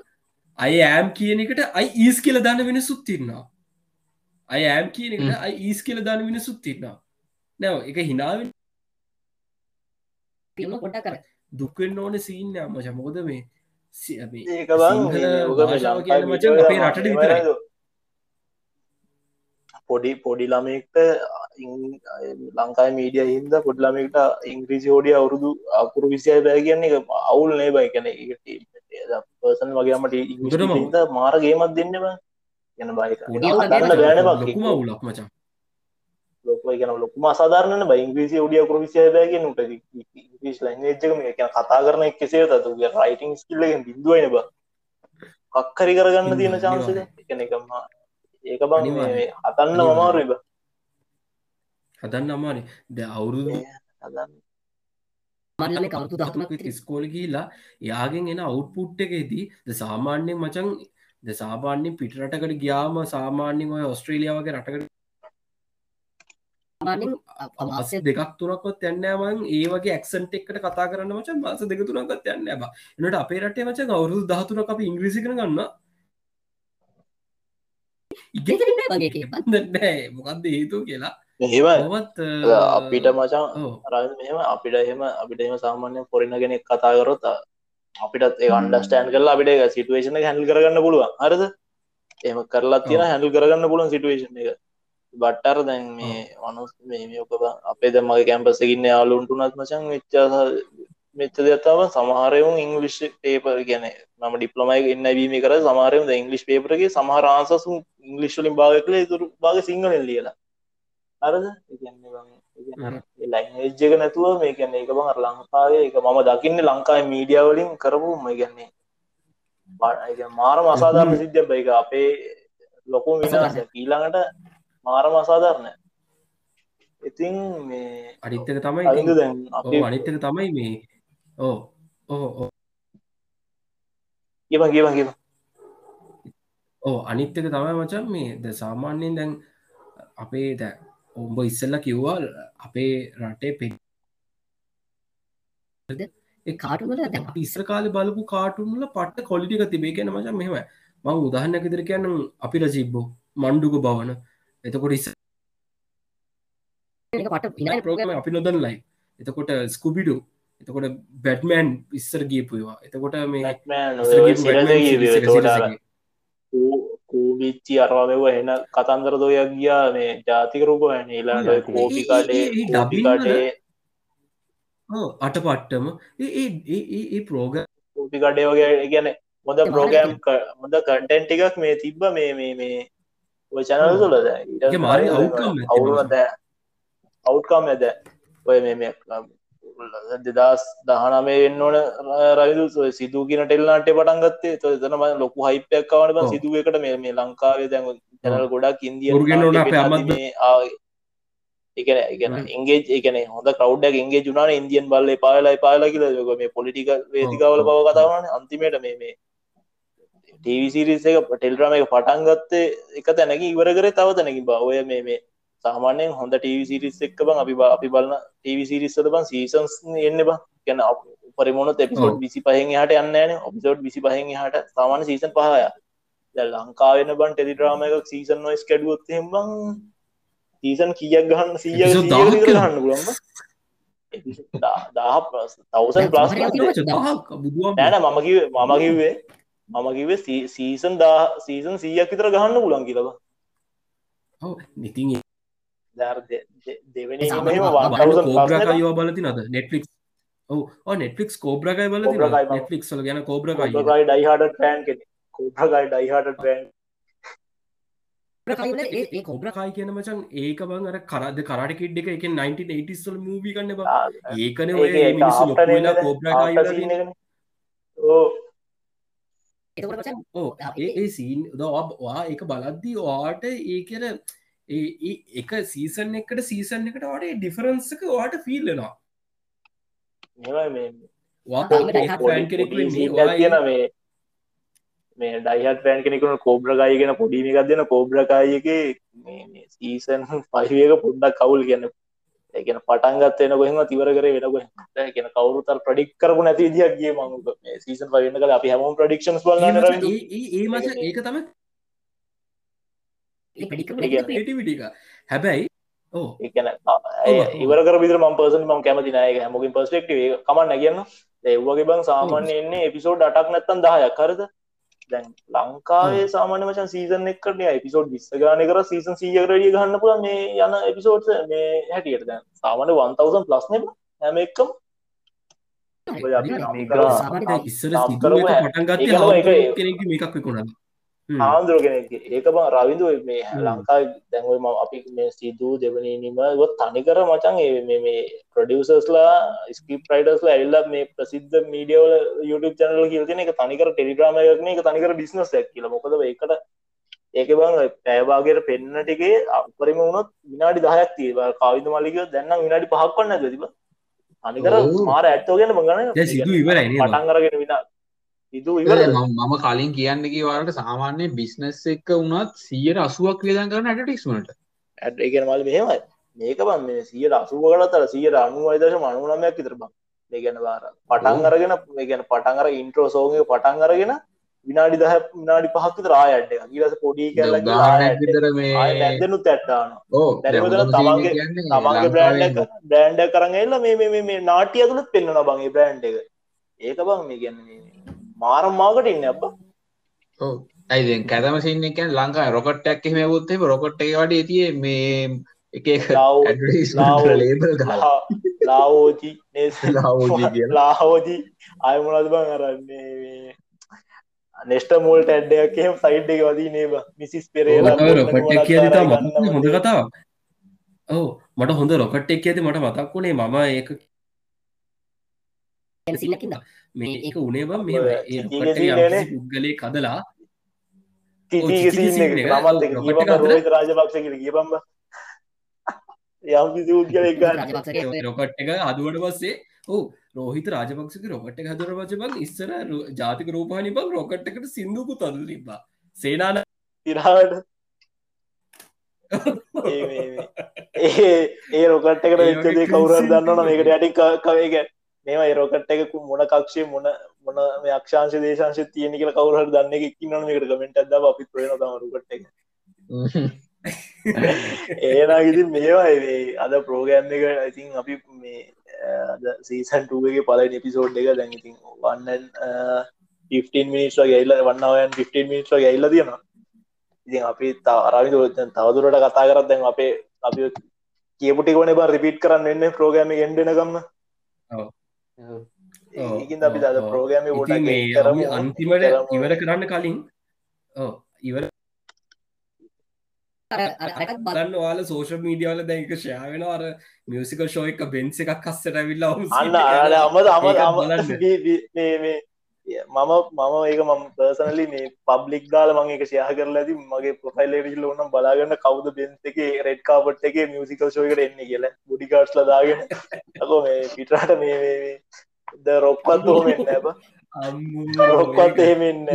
අය ඇම් කියන එකට අයි ඊස් කියල දන්න වෙනසුත් තින්නවා අය ඇම් කියන ඊස් කියල දන්න වෙනසුත් තින්නවා නැව එක හිනාවෙන් පොඩ්ඩ කර දුක්වෙන්න ඕන සීන්න මච. මොකද මේ විතරයි. නේද? පොඩි පොඩි ළමෙක්ට ලංකායි මීඩිය හින්ද පොඩි ළමෙක්ට ඉංග්‍රීසි හෝඩිය අවුරුදු අකුරු විසිය බෑ කියන්නේ අවුල් නේ බයි කැන පර්සන් වගේමට. ඉංග්‍රීසින්ද මාරගේමත් දෙන්න බ ගැන බෑන ලොකුම බක් වුලක් මචන් ලොක කියන ලොකුම අසාධරන බ ඉංග්‍රීසි ෝඩිය කරු විසිය බෑගෙන උට. ඉංග්‍රීස් ලංජක මේ කියන කතා කරන කෙසේ තතු රයිටං ස්කිල්ලගෙන් බිඳුවන බ. කක්කරි කරගන්න තියෙන. චාන්සක එකන එකම ඒක බං අනිවාර්යයෙන්. මේ හතන්න. මමාරුයි බ. හදන්න අමානේ ද අවුරුදු හදන්න. මල්ලම කවුතු දහතුමක් විතර ස්කෝල කියලා යාගෙන් එන අවුට්පුට් එකේදී ද සාමාන්‍යයෙන් මචන් ද සාමාන්‍යෙන් පිටරටකට ගියාම සාමාන්‍යෙන් ඔය ඔස්ට්‍රේලියාවගේ රටකට අසේ දෙකක් තුනක්කොත් යන්නෑමන් ඒ වගේ ඇක්සන්ට එක්කට කතා කරන්න මචන් මාස දෙක තුනක්ත් යන්න බ. එනට අපේ රටේ මචන් අවුරුදු දහතුනක් අප ඉංග්‍රිසි කර ගන්න ඉගෙ වගේ කිය [LAUGHS] නෑ මොකක්ද හේතු කියලා? එහෙම මොවත් අපිට මචන් රන් මෙම අපිට එහෙම අපිට එම සාමාන්‍ය පොරිණ කෙනෙක් කතා කරොත් අපිටත් ඒ අන්ඩස්ටෑන් කරලා අපිට සිටුවේෂන හැල් කරගන්න පුළුවන්. අරද එම කරලා තියෙන. හැල් කරගන්න පුළුවන් සිටුවේෂන් එක. බට්ටර දැන් මේ වනුස් මේ ඔක අපේ දැමගේ කැම්පසකින්න යාලුන්ටුනත් මචන් වෙච්ච මෙච්ච දෙතාව සමහරයුන් ඉංගලිෂ් පේපර් ගැන ම ඩිප්ලමයි එන්න වීම කර සමාරයම ඉංගලිස් පේපරගේ සමහරාන්සසු ඉංගලිශ්ලින් භාග කළ තුරු භාග සිංහලෙන් ලියලා අරද ලයිජක නැතුව මේ ගැන එක බං අර ලංකාවේ එක මම දකින්න ලංකායි මීඩියවලින් කරපු ම ගැන්නේ මාර මසාධරණ සිද්ධ බයික අපේ ලොකු විනාස ඊළඟට මාර මසාධරණ ඉතින් මේ අනිත්තක තමයි දැන් අනිත්තක තමයි මේ ඕ ඕ කියම කියම කියම ඕ අනිත්තක තමයි මචන් මේ ද සාමාන්‍යයෙන් දැන් අපේ ද ඔඹ ඉස්සල්ල කිව්වා අපේ රටේ පෙ ඒ කාටුවල දැන් අපි ඉස්සර කාලෙ බලපු කාටුන්ල පට්ට කොලිටික තිබේ. කියන මචන් මෙහම මං උදාහන්න කිතර කියන්න අපි රජිබ්බෝ මණ්ඩුක බවන. එතකොට ඉස් ප්‍රෝගම අපි නොදන් ලයි එතකොට ස්කුබිඩු එතකොට බැට්මෑන් ඉස්සර ගියපුවා එතකොට මේ කූබිච්චි අරවාමව එන කතන්දර දොයක් ගියා මේ ජාතික රූප හැන ඊලාට කෝපිකාටේ ඕ අට පට්ටම ඒ ප්‍රෝග කෝපිකඩේ වගේ ගැන මොද ප්‍රෝගෑම් මොද කටෙන්ට් එකක් මේ තිබ්බ මේ මේ මේ ඔය චැනල් තුලද ඇති අවුරුද අවුට්කම් ඇද ඔය මේ මේ දෙදස් දහනමේ වෙන්න ඕන රවිදු. සිදූ කියන ටෙල්නාටේ පටන් ගත්තේ. තො තනම ලොකු හයිපයක් කවන බ. සිදුවකට මේ මේ ලංකාවේ දැන් චැනල් ගොඩක් ඉන්දිය එකන එකන. එගේ එකන හොඳ කවඩ්ඩක් එගේ ජුනාන ඉන්දියන් බල්ල පාලයි පාලා කියල. මේ පොලිටික වේදිකාවල. බව කතාවන අන්තිමට මේ මේ ටීවිසිරිස එක ටෙල්රම එක පටන් ගත්තේ එක තැනක ඉවර කර තව තැනකි බවය මේ මේ සාමාන්‍යයෙන් හොඳ ටීවිසිරිස් එක්ක බං අපි බ- අපි බලන්න ටීවිසිරිස්සල බන් සීසන්ස් එන්න බා. ගැන පරිමොනොත් එපිසෝඩ්. විසි පහෙන් හට යන්නන ඔපිසෝඩ් විසි පහෙන් හට සාමාන සීසන් පහය ලංකාවෙන බන් ටෙලිඩ්‍රාම එකක් සීසන් නොයිස් කැඩුවොත් හෙම්බං සීසන් කියක් ගහන්න සීය ගහන්න. පුළන්ම දහ තවසන් ප්ලස් නෑන මම කිව මම කිව්වේ මම කිවේ සීසන් දා සීසන් සීයක් විතර ගහන්න පුලන් කියලබ ඉතින් දෙවෙනි සාමාන්‍ය මෙහෙම වා- 1000 plus එක. කෝබ්‍රකයවා බලති නද? නෙට්ලික් ඔව. නෙට්ලික්ස් කෝබ්‍රකයි බල Cobra Kai බං. නෙට්ලික් ල ගැන කෝබ්‍රකයි කෝබ්‍රකයි ඩයිහට පෑන් කෝබ්‍රකයි ඩයිහට පෑන් ඒ කොබ්‍ර කෝබ්‍රකායි කියන මචන් ඒක බං අර කරද කරට කිඩ් එක එක 1980ස්සල් මූවී කන්න බ. ඒකන කෝබ්‍රකායි ඕ ඒ සීන් දවා ඒක බලද්දී වාට ඒ කියන ඒ එක සීසන් එකට සීසන් එකට වාට ඩිෆරන්සක වාට ෆිල්ලෙනවා මේ මේ ඩයිහත් පෑන් කෙනෙකුට කෝබ්‍රකායි ගෙන පොඩිම එකක් දෙන කෝබ්‍රකායික සීසන් පහිවක පොඩ්ඩක් කවුල් කියන්න. ඒගෙන පටන්ගත් වෙන කොහෙම තිවර කර වෙනක කියන කවරුතල් ප්‍රඩික් කරපු නැති දියක් ගිය මංග සීසන් පවන්න කල අපි හැම ප්‍රඩික්ෂන්ස් බල ඒ මස ඒක තම ටිවිටික හැබැයි ඉවර විදර ම පර්සන් ම කැමති නය හැමකින් පස්පෙක්ටව කමන්න කියන්න. ඒවගේ බං සාමාන්‍ය එන්නේ එපිසෝඩ් අටක් නැත්තන් දහයක්. කරද දැන් ලංකාවේ සාමාන්‍ය මචන් සීසන් එක්කට එපිසෝඩ් විස්ස ගාන කර සීසන් සීයකරඩිය ගන්න පුළ මේ යන එපිසෝඩ් මේ හැටියට. දැන් සාමාන්‍ය 1000 ප්ලස් නෙබ හැම එක්කම ඉස්සර නම් සිදුව කරපු හාමුදුරුවෝ කෙනෙක් මේකක් විකුණන්න ආන්දුර කෙනෙක් ඒක බං රවිදු මේ. ලංකා දැන්ව ම අපි මේ සිදූ දෙවනීම ොත් තනිකර මචන් මේ- ප්‍රඩියසස්ලා ස්කප රයිඩස්ලා ඇල්ල මේ ප්‍රසිද්ධ මීඩියවල YouTube චනල කියතින එක තනිකර ටෙලිග්‍රම එකන එක තනිකර බිස්නස් ඇක් කියල මොකද ඒකට ඒක බං පැෑවාගේට පෙන්න්න ටිකේ අපරිම වුණොත් විනාඩි දහයක් තිීව කාවිද මලික දැන්න විනාඩි පහක් වන්න තිබ අනිකර. මාර ඇත්තෝගෙන දැන් සිදු ඉවරයි නේද? පටන්ගරගෙන විනා ඉවර මම කලින් කියන්න කිවාට සාමාන්‍ය බිස්නස් එක්ක වුණත් සියයට අසුවක් වියදන් කරන ඇටටික්ස්මට ඇත් ඒගෙන මල් මෙහෙමයි. මේක බන් මේ සියට අසුවකටතර සියට අනුවයිදශ මනුනමයක් ඉතර බං. දෙගැන වාර. පටන්. අරගෙන ගැන පටන්ගර ඉන්ට්‍රෝ සෝගය පටන් අරගෙන විනාඩි දහ විනාඩි පහක් රායට්ට ගීලස පොඩි කැල්ල උදාහරණයක් විතර මේ දැනුත් ඇත්තාන ඕ දැන් මෙතන තමන්ගේ- තමන්ගේ බ්‍රෑන්ඩ බ්‍රෑන්ඩ කරගල්ල මේ මේ- මේ මේ නාටිය ඇතුළත් පෙන්න්නන බගේ බ්‍රෑන්් එක. ඒක බං මේ ගැන්නේ මාරම් මාකට ඉන්න අප ඇයිද කැතම සින්න එකන් ලංකා රොකට්ටක් එහෙම ගොත්තේ රොකොට් එක වඩ තිය මේ එක ලේබල් ලාවෝජි නේස් ලාවෝජි කියලා. ලාහෝජී අයමුණද බං අරන්නේ නෙස්ට මෝල්ට ඇඩ්ඩයක් එහෙම සයිඩ් එක වදී නේබ මිසිස් පෙරේ රොකට් මතක් හොඳ කතාව ඔව මට හොඳ රොකට් එක් ඇති මට මතක් වුණේ මම ඒක සින්නකින්ද මේ ඒක උනේ බම් මෙ ඒ චිටිගේ රොකට් scene එක නේ? පුද්ගලේ කදලා එක එක. එක එක රාජපක්ෂ කියල ගිය බම්බ යම් ඔය රොකට් එක හදුවට පස්සේ ඕ රෝහිත රාජපක්ෂක රොකට් එක හදර පච බං ඉස්සර ජාතික රූපහනි බං රොකට් එකට සිින්දුකු තදු තිබා සේනාන ඉරහට [LAUGHS] ඒ. ඒ රොකට් එකට වෙච්චදේ concept දන්නවන එක. මේකට යටි කවේක මේම ඒ රොකට් එක මොන කක්ෂය මොන මොන මේ අක්ෂාංශ දේශංශ තියෙන කියල කවුරට දන්න එක ඉන්නන මේකට කමෙන්ට අද අපි ප්‍රයන තම රුකට එක. ඒනා ඉති මේවා ඒ අද ප්‍රෝගෑම් එක ඉතින් අපි මේ අද සීසන්ටගේ පල නිපිසෝඩ් එක. දැන් ඉතින් වන්නන් 15 මිනිස් ගයිල්ල වන්නවයන් 15 මිනිස් ගයිල්ල තියෙනවා. ඉතින් අපි අරවි තවදුරට කතා කරත් දැන් අපේ අපි කියපුටිකවන බ රිපිට් කරන්න එන්න ප්‍රෝගෑම ගෙන්ඩෙනගන්න ඒකින් අපි දද ප්‍රෝගෑම ොට අන්තිමට ඉවර කරන්න කලින් ඉවර බලන්න වාල සෝෂ මීඩියවල දැක ශයාවෙන අර මියසිකල් ෂෝ එක බෙන්ස එකක් කස්සට විල්ලා අන්න අමද අම මම මම ඒක මම පර්සනලි මේ පබ්ලික් දාල මං එක ෂයා කරලා ඇති මගේ පොෆයිල් ෝනම් බලාගන්න කවුද බෙන්ස් එක රෙඩ් කාපට් එක මියසිකල් ෂෝකට එන්න කියලා බුඩිකාට්ස් ලදාගෙන අකෝ මේ පිටරට මේ මේ- ද රොක්කත් හෝමෙන් නැබ රොක්කත් එහෙමෙන්න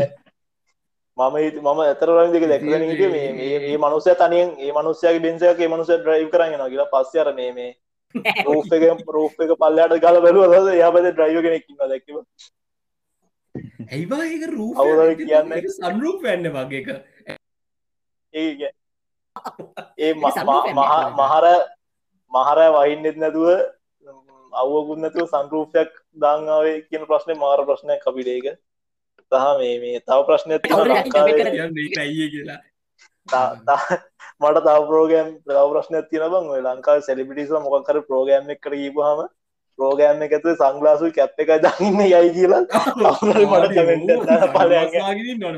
මම මම ඇතර රන් දෙක දැක්වෙන හිට මේ මේ මනුසය තනියෙන් ඒ මනුස්සයගේ බෙන්සයක් ඒ මනුස ඩ්‍රයිව් කරන්න කියලා පස්ස අර මේ මේ රෝප එක රෝප එක පල්ලයාට ගල බැලුව යාපද ඩ්‍රයිව කෙනෙක්කින්න දැක්ව ඇයිවා ඒක රූ කියන්නේ. සන්රූප වැන්න වගේ එක ඒ ඒ? මහර මහරය වහින්නෙත් නැතුව අවුවකුත් නැතුව සංරූපයක් දාංාවේ කියන ප්‍රශ්නය මාර ප්‍රශ්නයක් අපිට ඒක සහ මේ මේ තව තා- මට තව ප්‍රෝගෑම් තව ප්‍රශ්නයක් තියෙන බං ඔය ලංකාව සෙලිබිටිස්ල මොකක්කර ප්‍රෝගෑම් එකට කීපුහම ප්‍රෝගෑම් එක ඇතුලේ සංගලාසු කැප් එක දකින්න යයි කියලා.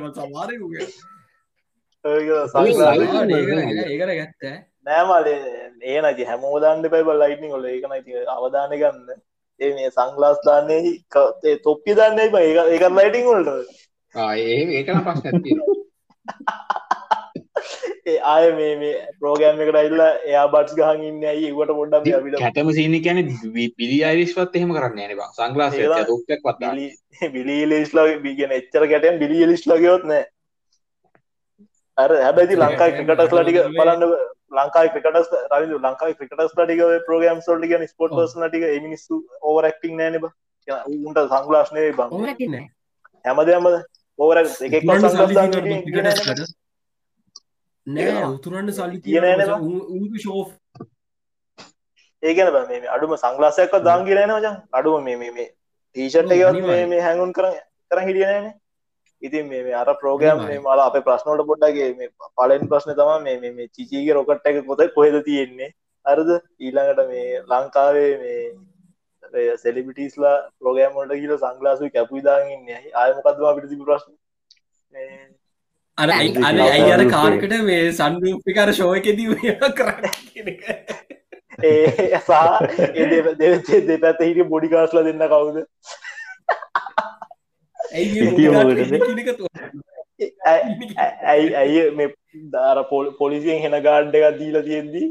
මට සංගලාසු ඒකර ගැත්ත. නෑමල ඒ නති හැමෝ දාන්න පැබ ලයිටනි කොල ඒක නති අවධානය ගන්න. ඒ මේ සංගලාස් දාන්නේ තොප්පි දන්නේ ඒ ඒකත් ලයිටිං වලට. ඒ ඒකන ප්‍රශ්න ඇති [LAUGHS] ආය මේ මේ ප්‍රෝගෑම් එකට ඉල්ල එයා බට්ස් ගහන් ඉන්න ඇයි ඒවට පොඩ්ඩක් අපිට කැටම සීනි කියන පිලි අයිරිස්වත් එහෙම කරන්න න සංගලාස ඒවා තුක්ක් වත් බිලි බිලිලිස්ලා බිගෙන එච්චර ගැටෙන් බිලියලිස් ලගයොත් නෑ අර හැබැති ලංකායි ක්‍රිකටස් ලටික බලන්න ලංකායි ක්‍රිකටස් රවිදු ලංකායි ක්‍රිකටස් ලටික ප්‍රෝගම් සොල්ටි ගැන ස්පොට් ඔව්. ස් ලටික මිනිස්සු ඕවරක්ටිං නෑනබ උන්ට සංගලාශ්නය බං. හැමදයම ඕවර එකක් උතුරන්ට සල්ලි සංගස් දීලා ක්‍රිකටර්ස්ලට. නෑ උතුරන්ට සල්ලි? උ ෂෝ ඒගැන බ මේ අඩුම සංගලාසයක්ක දාංගිරන මචන් අඩුම මේ මේ එකවත් අනිවාර්යෙන්. මේ හැඟුන් කර කර හිටියනෑන ඉතින් මේ අර ප්‍රෝග්‍රම් මේ. මල අප ප්‍රශ්නෝට පොඩ්ඩගේ මේ පලෙන් ප්‍රශ්න තම මේ මේ චිචීගේ රොකට් එක කොත කොහෙද තියෙන්නේ? අරද ඊළඟට මේ ලංකාවේ මේ සෙලිබිටිස්ලා ප්‍රෝගෑම්මට කියල සංගලාසු කැපුයිදාගන්න ආයමකදවා පිටි ප්‍රශ්න අර අර ඇයි අර. කාර්කට මේ සන්රූපිකර ෂෝයකෙදී කරන්න කියන එක. ඒ සහ දෙපැත හිට බොඩිකාස්ල දෙන්න කවුද? ඇයි ඇයි මේ දාර පොල් පොලිසියෙන් හෙන ගාඩ් එකක් දීලා තියෙද්දී?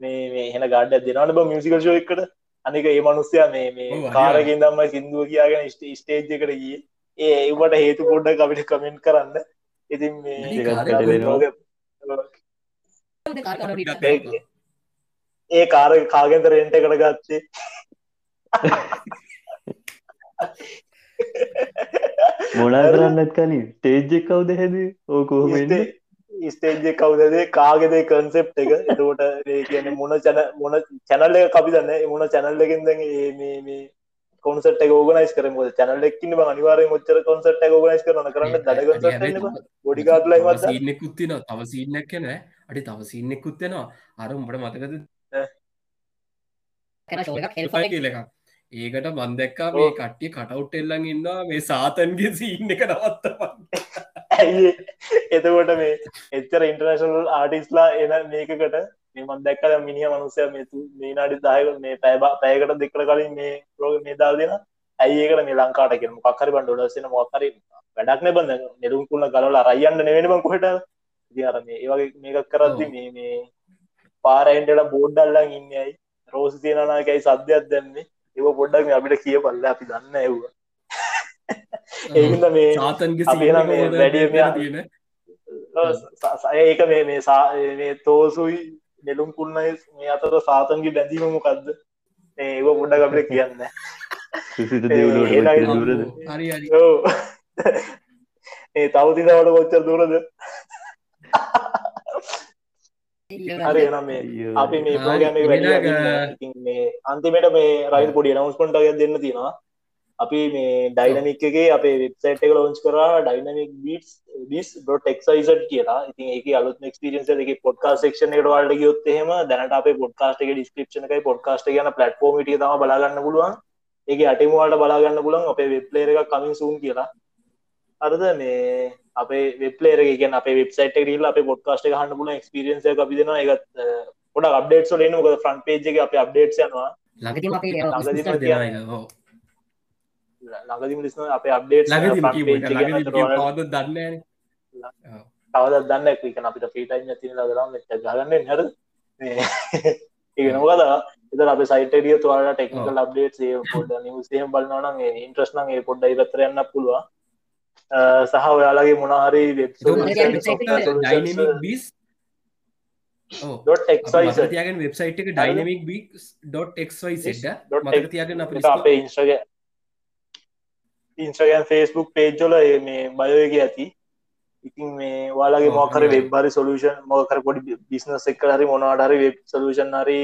මේ මේ හෙන ගාඩ්ඩ දෙනවන බ මියසිකල් ෂෝ එකට. අනික ඒ මනුස්සයා මේ මේ ඔව්, කාරකින් දම්ම සිින්දුව කියාගෙන ස්ටේජ් එකට ගිය. ඒ ඒවට හේතු පොඩ්ඩක් අපිට කමෙන්ට් කරන්න ඉතින් මේ කාරේ ඒ- කාර කාගෙන්ත රෙන්ට එකට ගත්තේ? [LAUGHS] මොනා කරන්නත් කලින්? ටේජ්ජෙක් කවුද හැද ඕකෝමෙන්ට ස්ටේජ් කවුදේ කාගෙදේ කන්සෙප් එක? එතකොට ඒ කියන මුණ චැන මොන චැනල්ල එක? අපි දන්න මුණ චැනල් එකෙන් දැන් ඒ මේ මේ කොන්සට ගෝගනයිස් කරම. චැනල් එක්කින්න අනිවාරය මොච්චර කොන්සට ගෝගනයිස් කරන කරන්න දඩග බොඩිගාඩ්ලයි තව වද සීන්නෙකුත් තියෙනවා. තව සීන්නක් නෑ අඩි තව සීන්නෙකුත් වෙනවා අර උඹට මතකද? කන ඒකට මන්දැක්කා මේ කට්ටිය කටවුට් එල්ලන් ඉන්නවා. මේ සාතන්ගේ සීන්න එක නවත්ත ඇයි එතකොට මේ එච්චර ඉන්ටර්නශනල් ආටිස්ලා එන මේකකට මේමන් දැක්කල මිනිහ මනුසය මේ මේ නාඩි දායක මේ පැබ පැයකට දෙකට කලින් මේ ප්‍රෝග මේ දල් දෙෙන ඇයි ඒකට මේ ලංකාට කියෙන පක්කරි බන්ඩ ඩසන මොකරි වැඩක්න බඳ. නෙරුම් කුල්ල ගලල රයියන්න නෙවෙනම කොහට. දිර මේ ඒවගේ මේකක් කරද්දි මේ මේ පාරයින්ටට බෝඩ්ඩල්ලන් ඉන්නයි රෝස තියනනාකයි සද්‍යයක් දැන්නේ ඒව පොඩ්ඩක් අපිට කිය පල්ල අපි දන්න ඇව්වා ඒහිද මේ නම් මේ වැඩිය තියෙන ඒක මේ මේ සා මේ තෝසුයි නෙලුම් කුන්නයි මේ අතර සාතන්ගේ බැඳීම මොකක්ද ඒව පොඩ්ඩක් අපිට කියන්න. ඒ- ඒ කොච්චර දුරද? හරි හරි. ඔව්. ඒ තවතිදවට කොච්චර දුරද? හරි එනම් මේ අයියෝ. අපි මේ එක වැඩි අන්තිමට මේ රයින් පොඩි announcement එකක් දෙන්න තියෙනවා අපි මේ ඩයිනමික් එකේ අපේ වෙබ්සයිට් එක ලොන්ච් කරා ඩයිනමික් බීට්ස් bis.xyz කියලා. ඉතින් ඒක අලුත් එක්ස්පීරියන්ස් එක පොඩ්කාස්ට් සෙක්ෂන් එකට වලට ගියොත් එහෙම දැනට අපේ පොඩ්කාස්ට් එකේ ඩිස්ක්‍රිප්ෂන් එකයි පොඩ්කාස්ට් එක යන ප්ලැට්ෆෝම් එක තමයි බලා ගන්න පුළුවන්. ඒකේ අටෙම වලට බලා ගන්න පුළුවන් අපේ වෙබ් ප්ලේයර් එකක් කමින් සූන් කියලා. හරිද මේ අපේ වෙබ් ප්ලේයර් එක කියන්නේ අපේ වෙබ්සයිට් ගිහලා අපේ පොඩ්කාස්ට් එක පුළුවන් එක්ස්පීරියන්ස් එකක් අපි දෙනවා. ඒකත් පොඩක් අප්ඩේට්ස් වල එන්නේ මොකද ෆ්‍රන්ට් පේජ් එකේ අපේ අප්ඩේට්ස් යනවා. ළඟදීම අපේ ළඟදිම ලිස්න [LAUGHS] අපේ කවදද දන්නේ කවදත් දන්න එක අපිට ටයිම් තින දරම් ගන්න හර ඒ නොකද එත අප සයිටඩිය තුවාල ටෙක්නිකල් අප්ඩේට් ඒ පොඩ නිවසේම බලන්නන ඉන්ට්‍රස්න ඒ පොඩ්ඩ ඉරතර යන්න පුළුව සහ ඔයාලගේ මොනහරි ඩයිනමික් ඩොට් එක්සයිස තියගෙන් වෙබ්සයිට් එක ඩයිනමික් බික්.ක්වයි සෙට dot මතක තියගෙන අප අපේ ඉන්ස්්‍රග ඉන්ස්්‍රගන් ෆේස්බුක් පේජ්ජොල මේ බයෝයක ඇති. ඉතින් මේ වාලගේ මොකර. වෙබ්බරි සොලූෂන් මොකර පොඩි බිස්නස් එක් හරි මොනවාඩරි වෙබ් සොලූෂන් හරි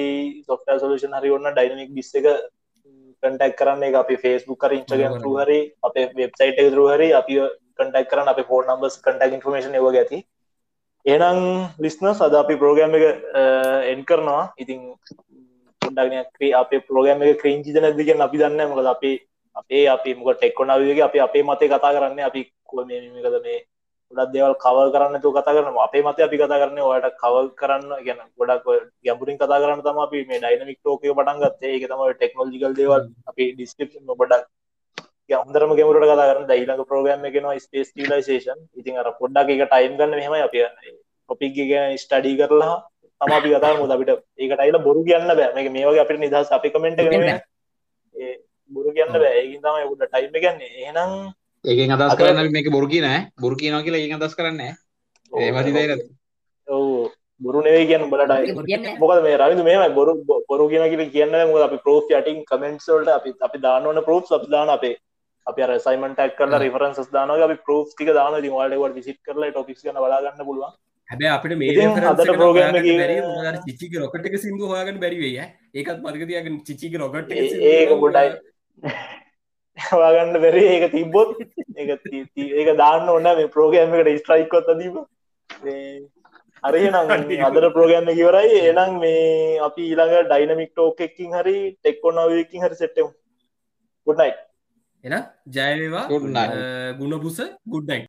සොෆ්ට සොලූෂන් හරි ඔන්න ඩයිනමික් බිස් එක කටක් කරන්න. එක අපි ෆේස්බුක් කර ඉන්ස්ටගම් බරෝබර. හරි අපේ වෙබ්සයිට් එක හරි අපි කටක් කරන්න අප ෆෝන් නම්බස් කටක් ඉන්ෆර්මේෂන් එව ඇති. එනම් ලිස්නස් අද අපි ප්‍රෝග්‍රම් එක එන් කරනවා. ඉතින් පොඩ්ඩක් අපේ ප්‍රෝග්‍රම් එක ක්‍රීංචිද නැතිගෙන අපි දන්න මොකද අපි අපේ අපි මොක ටෙක්කොනවගේ අපි අපේ මතේ කතා කරන්න අපි මේකද මේ ගොඩක් දේවල් කව කරන්න තු කතා කරන අපේ මත අපි කතා කරන්න ඔයට කව කරන්න ගැන ගොඩක් ගැඹුරින් කතා කරන්න තම අපි මේ ඩයිනමික් ටෝකය පටන් ගත්තේ. ඒක තම ටෙක්නෝජිකල් දේවල් අපි ඩිස්ක්‍රප්ෂන් ගොඩක් හොඳරම ගෙමරට කතා කරන්න. දයිලක ප්‍රෝග්‍රම් එකනවා ස්පේස් ටිලයිසේෂන් ඉතින් අර පොඩ්ඩක් එක ටයිම් ගන්න මෙහම අප ටොපික් ගැන ස්ටඩී කරලා තම අපි කතා මුද අපිට ඒකට අයිල බොරු කියන්න බෑ. මේ මේ වගේ අපිට නිදහස් අපි කමෙන්ට බොරු කියන්න බෑ. ඒකින් තම කුට ටයිම් ගන්නේ. එහෙනම් ඒකෙන් අදස් අද- කරන්න අපි මේක බොරු කියනෑ බොරු කියනවා කියලා ඒකෙන් අදස් කරන්නේ ඒමති දේර ඔව්. බොරු නෙවේ කියන්න කියන්නේ මොකද මේ රවිදු මේම බොරු බොරු කියන කියල කියන්න මොකද අපි ප්‍රෝ් යටින් කමෙන්ට්ස්වලට අපි අපි දානවන ප්‍රෝප් අපි දාන අපේ අපි අර සයිමන් ටක් කරලා රිෆරන්ස් දාන අපි ප්‍රෝ් ටික දාන ති වාලට විසිට කරලා ටොපික්ස් ගන බලාගන්න පුළුවන්. හැබැ අපට මේ මොකද චිචික රොකට් එක සිින්දු හොයාගන්න බැරිවේ ඒකත් මතක තියගෙන චිචික රොකට් ඒ- ඒක ගොඩයි [LAUGHS] හවාගන්න බැරි ඒක තිබ්බොත් ඒක දාන්න ඔන්න මේ ප්‍රෝගෑම් එකට ස්ට්‍රයිකොත් දීම හරිනම් අදර ප්‍රෝගෑම් කිවරයි එනම් මේ අපි ඊළඟ ඩයිනමික් ටෝක එකින් හරි ටෙක්කොනවකින් හරි සෙට්ටම් ගොඩයි එන night. ගුණපුස ගුඩ්නයි